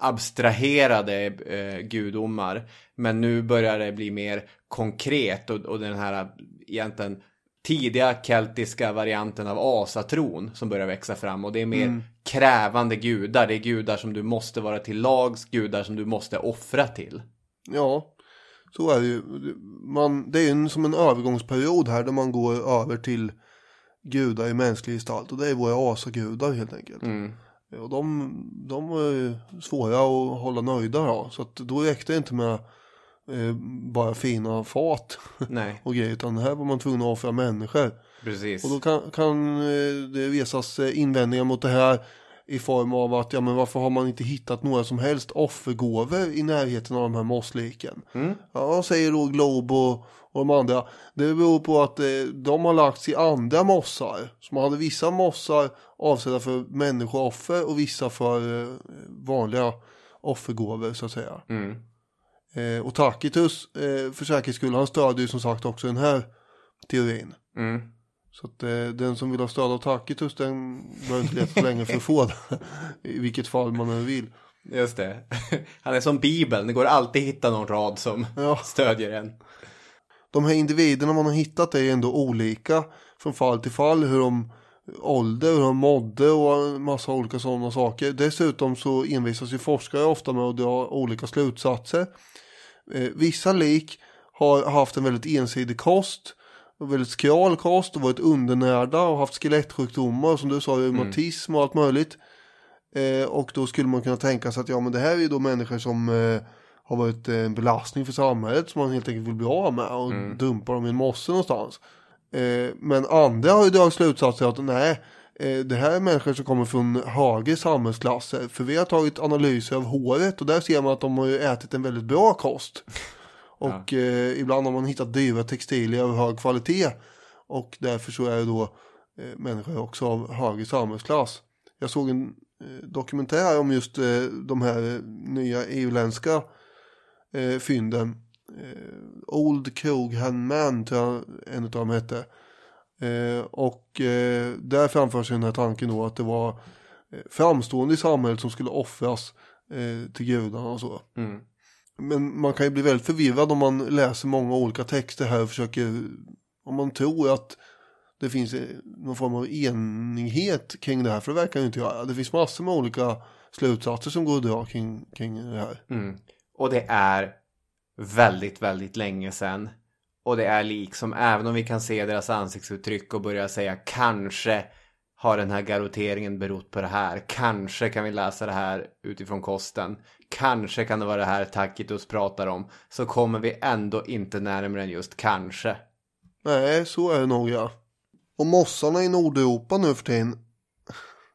abstraherade eh, gudomar. Men nu börjar det bli mer konkret och, och den här egentligen tidiga keltiska varianten av asatron som börjar växa fram och det är mer Mm. krävande gudar. Det är gudar som du måste vara till lags, gudar som du måste offra till. Ja, så är det ju. Man, det är ju en, som en övergångsperiod här där man går över till gudar i mänsklig gestalt. Och det är våra asagudar helt enkelt. Mm. Och de, de är svåra att hålla nöjda då. Så att då räckte det inte med eh, bara fina fat Nej, [laughs] och grejer. Utan här var man tvungen att offra människor. precis. Och då kan, kan eh, det resas eh, invändningar mot det här i form av att ja men varför har man inte hittat några som helst offergåvor i närheten av de här mossliken? Mm. Ja, säger då Globo och, och de andra? Det beror på att eh, de har lagts i andra mossar. Så man hade vissa mossar avsedda för människooffer och vissa för eh, vanliga offergåvor så att säga. Mm. Eh, och Tacitus, eh, för säkerhets skull, han stödjer ju som sagt också den här teorin. Mm. Så att eh, den som vill ha stöd av Tacitus den behöver inte leta så länge för att få det. I vilket fall man än vill. Just det. [laughs] Han är som Bibeln, det går alltid att hitta någon rad som Ja. stödjer en. De här individerna man har hittat är ändå olika från fall till fall. Hur de ålder, hur de mådde och en massa olika sådana saker. Dessutom så envisas ju forskare ofta med att dra olika slutsatser. Eh, vissa lik har haft en väldigt ensidig kost. Väldigt skral kost och varit undernärda och haft skelettsjukdomar som du sa, reumatism och allt möjligt. Eh, och då skulle man kunna tänka sig att ja men det här är ju då människor som eh, har varit en belastning för samhället som man helt enkelt vill bli av med och dumpa dem i en mosse någonstans. Eh, men andra har ju dragit slutsatser att nej, eh, det här är människor som kommer från högre samhällsklasser. För vi har tagit analyser av håret och där ser man att de har ätit en väldigt bra kost. Och eh, ibland har man hittat dyra textilier av hög kvalitet. Och därför så är det då eh, människor också av högre samhällsklass. Jag såg en eh, dokumentär om just eh, de här eh, nya EU-ländska eh, fynden. Eh, Old Cogham Man tror jag en av dem hette. Eh, och eh, där framförs den här tanken då att det var eh, framstående i samhället som skulle offras eh, till gudarna och så. Mm. Men man kan ju bli väldigt förvirrad om man läser många olika texter här och försöker, om man tror att det finns eh, någon form av enighet kring det här, för det verkar ju inte göra. Det finns massor med olika slutsatser som går att dra kring, kring det här. Mm. Och det är väldigt, väldigt länge sedan. Och det är liksom, även om vi kan se deras ansiktsuttryck och börja säga kanske har den här garoteringen berott på det här. Kanske kan vi läsa det här utifrån kosten. Kanske kan det vara det här Tacitus pratar om. Så kommer vi ändå inte närmare än just kanske. Nej, så är det nog ja. Och mossarna i Nordeuropa nu för tiden,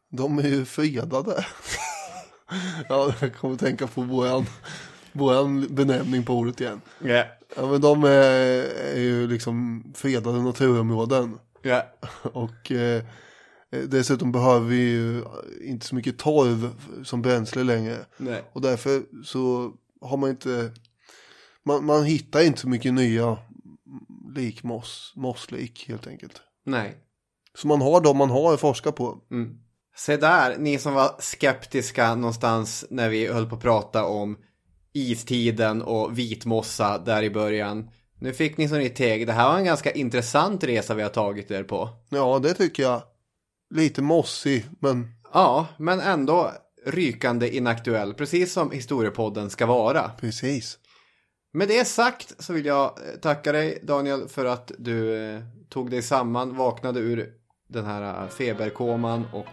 de är ju fredade. [laughs] ja, jag kommer tänka på våran, våran benämning på ordet igen. Ja. Ja, men de är, är ju liksom fredade naturområden. Ja. [laughs] Och eh, dessutom behöver vi ju inte så mycket torv som bränsle längre. Nej. Och därför så har man inte, man, man hittar inte så mycket nya likmoss, mosslik helt enkelt. Nej. Så man har de man har att forska på. Mm. Se där, ni som var skeptiska någonstans när vi höll på att prata om istiden och vitmossa där i början. Nu fick ni som ni teg. Det här var en ganska intressant resa vi har tagit er på. Ja, det tycker jag. Lite mossig, men Ja, men ändå rykande inaktuell, precis som historiepodden ska vara. precis. Med det sagt så vill jag eh, tacka dig Daniel för att du eh, tog dig samman, vaknade ur den här eh, feberkoman och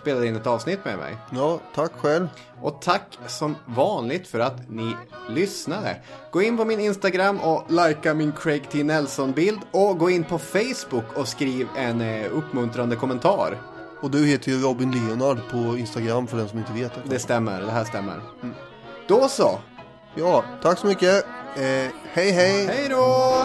spelade in ett avsnitt med mig. Ja, tack själv. Och tack som vanligt för att ni lyssnade. Gå in på min Instagram och likea min Craig T. Nelson-bild och gå in på Facebook och skriv en eh, uppmuntrande kommentar. Och du heter ju Robin Leonard på Instagram för den som inte vet det. Det stämmer, det här stämmer. Då så, Ja, tack så mycket. Eh, hej hej. hej då!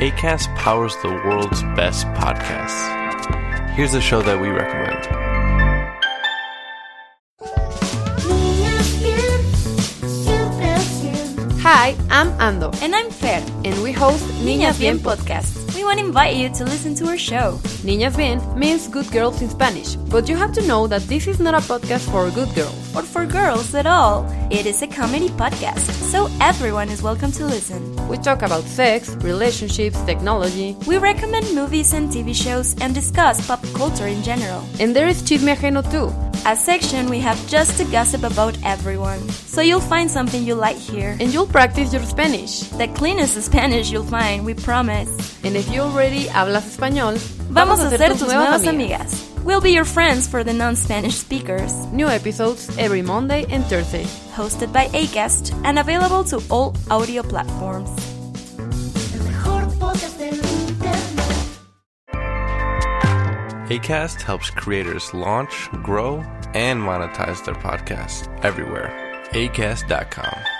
ACAST powers the world's best podcasts. Here's a show that we recommend. Hi, I'm Ando. And I'm Fer. And we host Niñas Bien podcast. We want to invite you to listen to our show. Niñas Bien means good girls in Spanish, but you have to know that this is not a podcast for good girls. Or for girls at all. It is a comedy podcast, so everyone is welcome to listen. We talk about sex, relationships, technology. We recommend movies and TV shows and discuss pop culture in general. And there is Chisme Ajeno too. A section we have just to gossip about everyone. So you'll find something you like here. And you'll practice your Spanish. The cleanest Spanish you'll find, we promise. And if you already hablas español, vamos, vamos a ser tus nuevas amigas. amigas. We'll be your friends for the non-Spanish speakers. New episodes every Monday and Thursday. Hosted by Acast and available to all audio platforms. ACAST helps creators launch, grow, and monetize their podcasts everywhere. ACAST.com.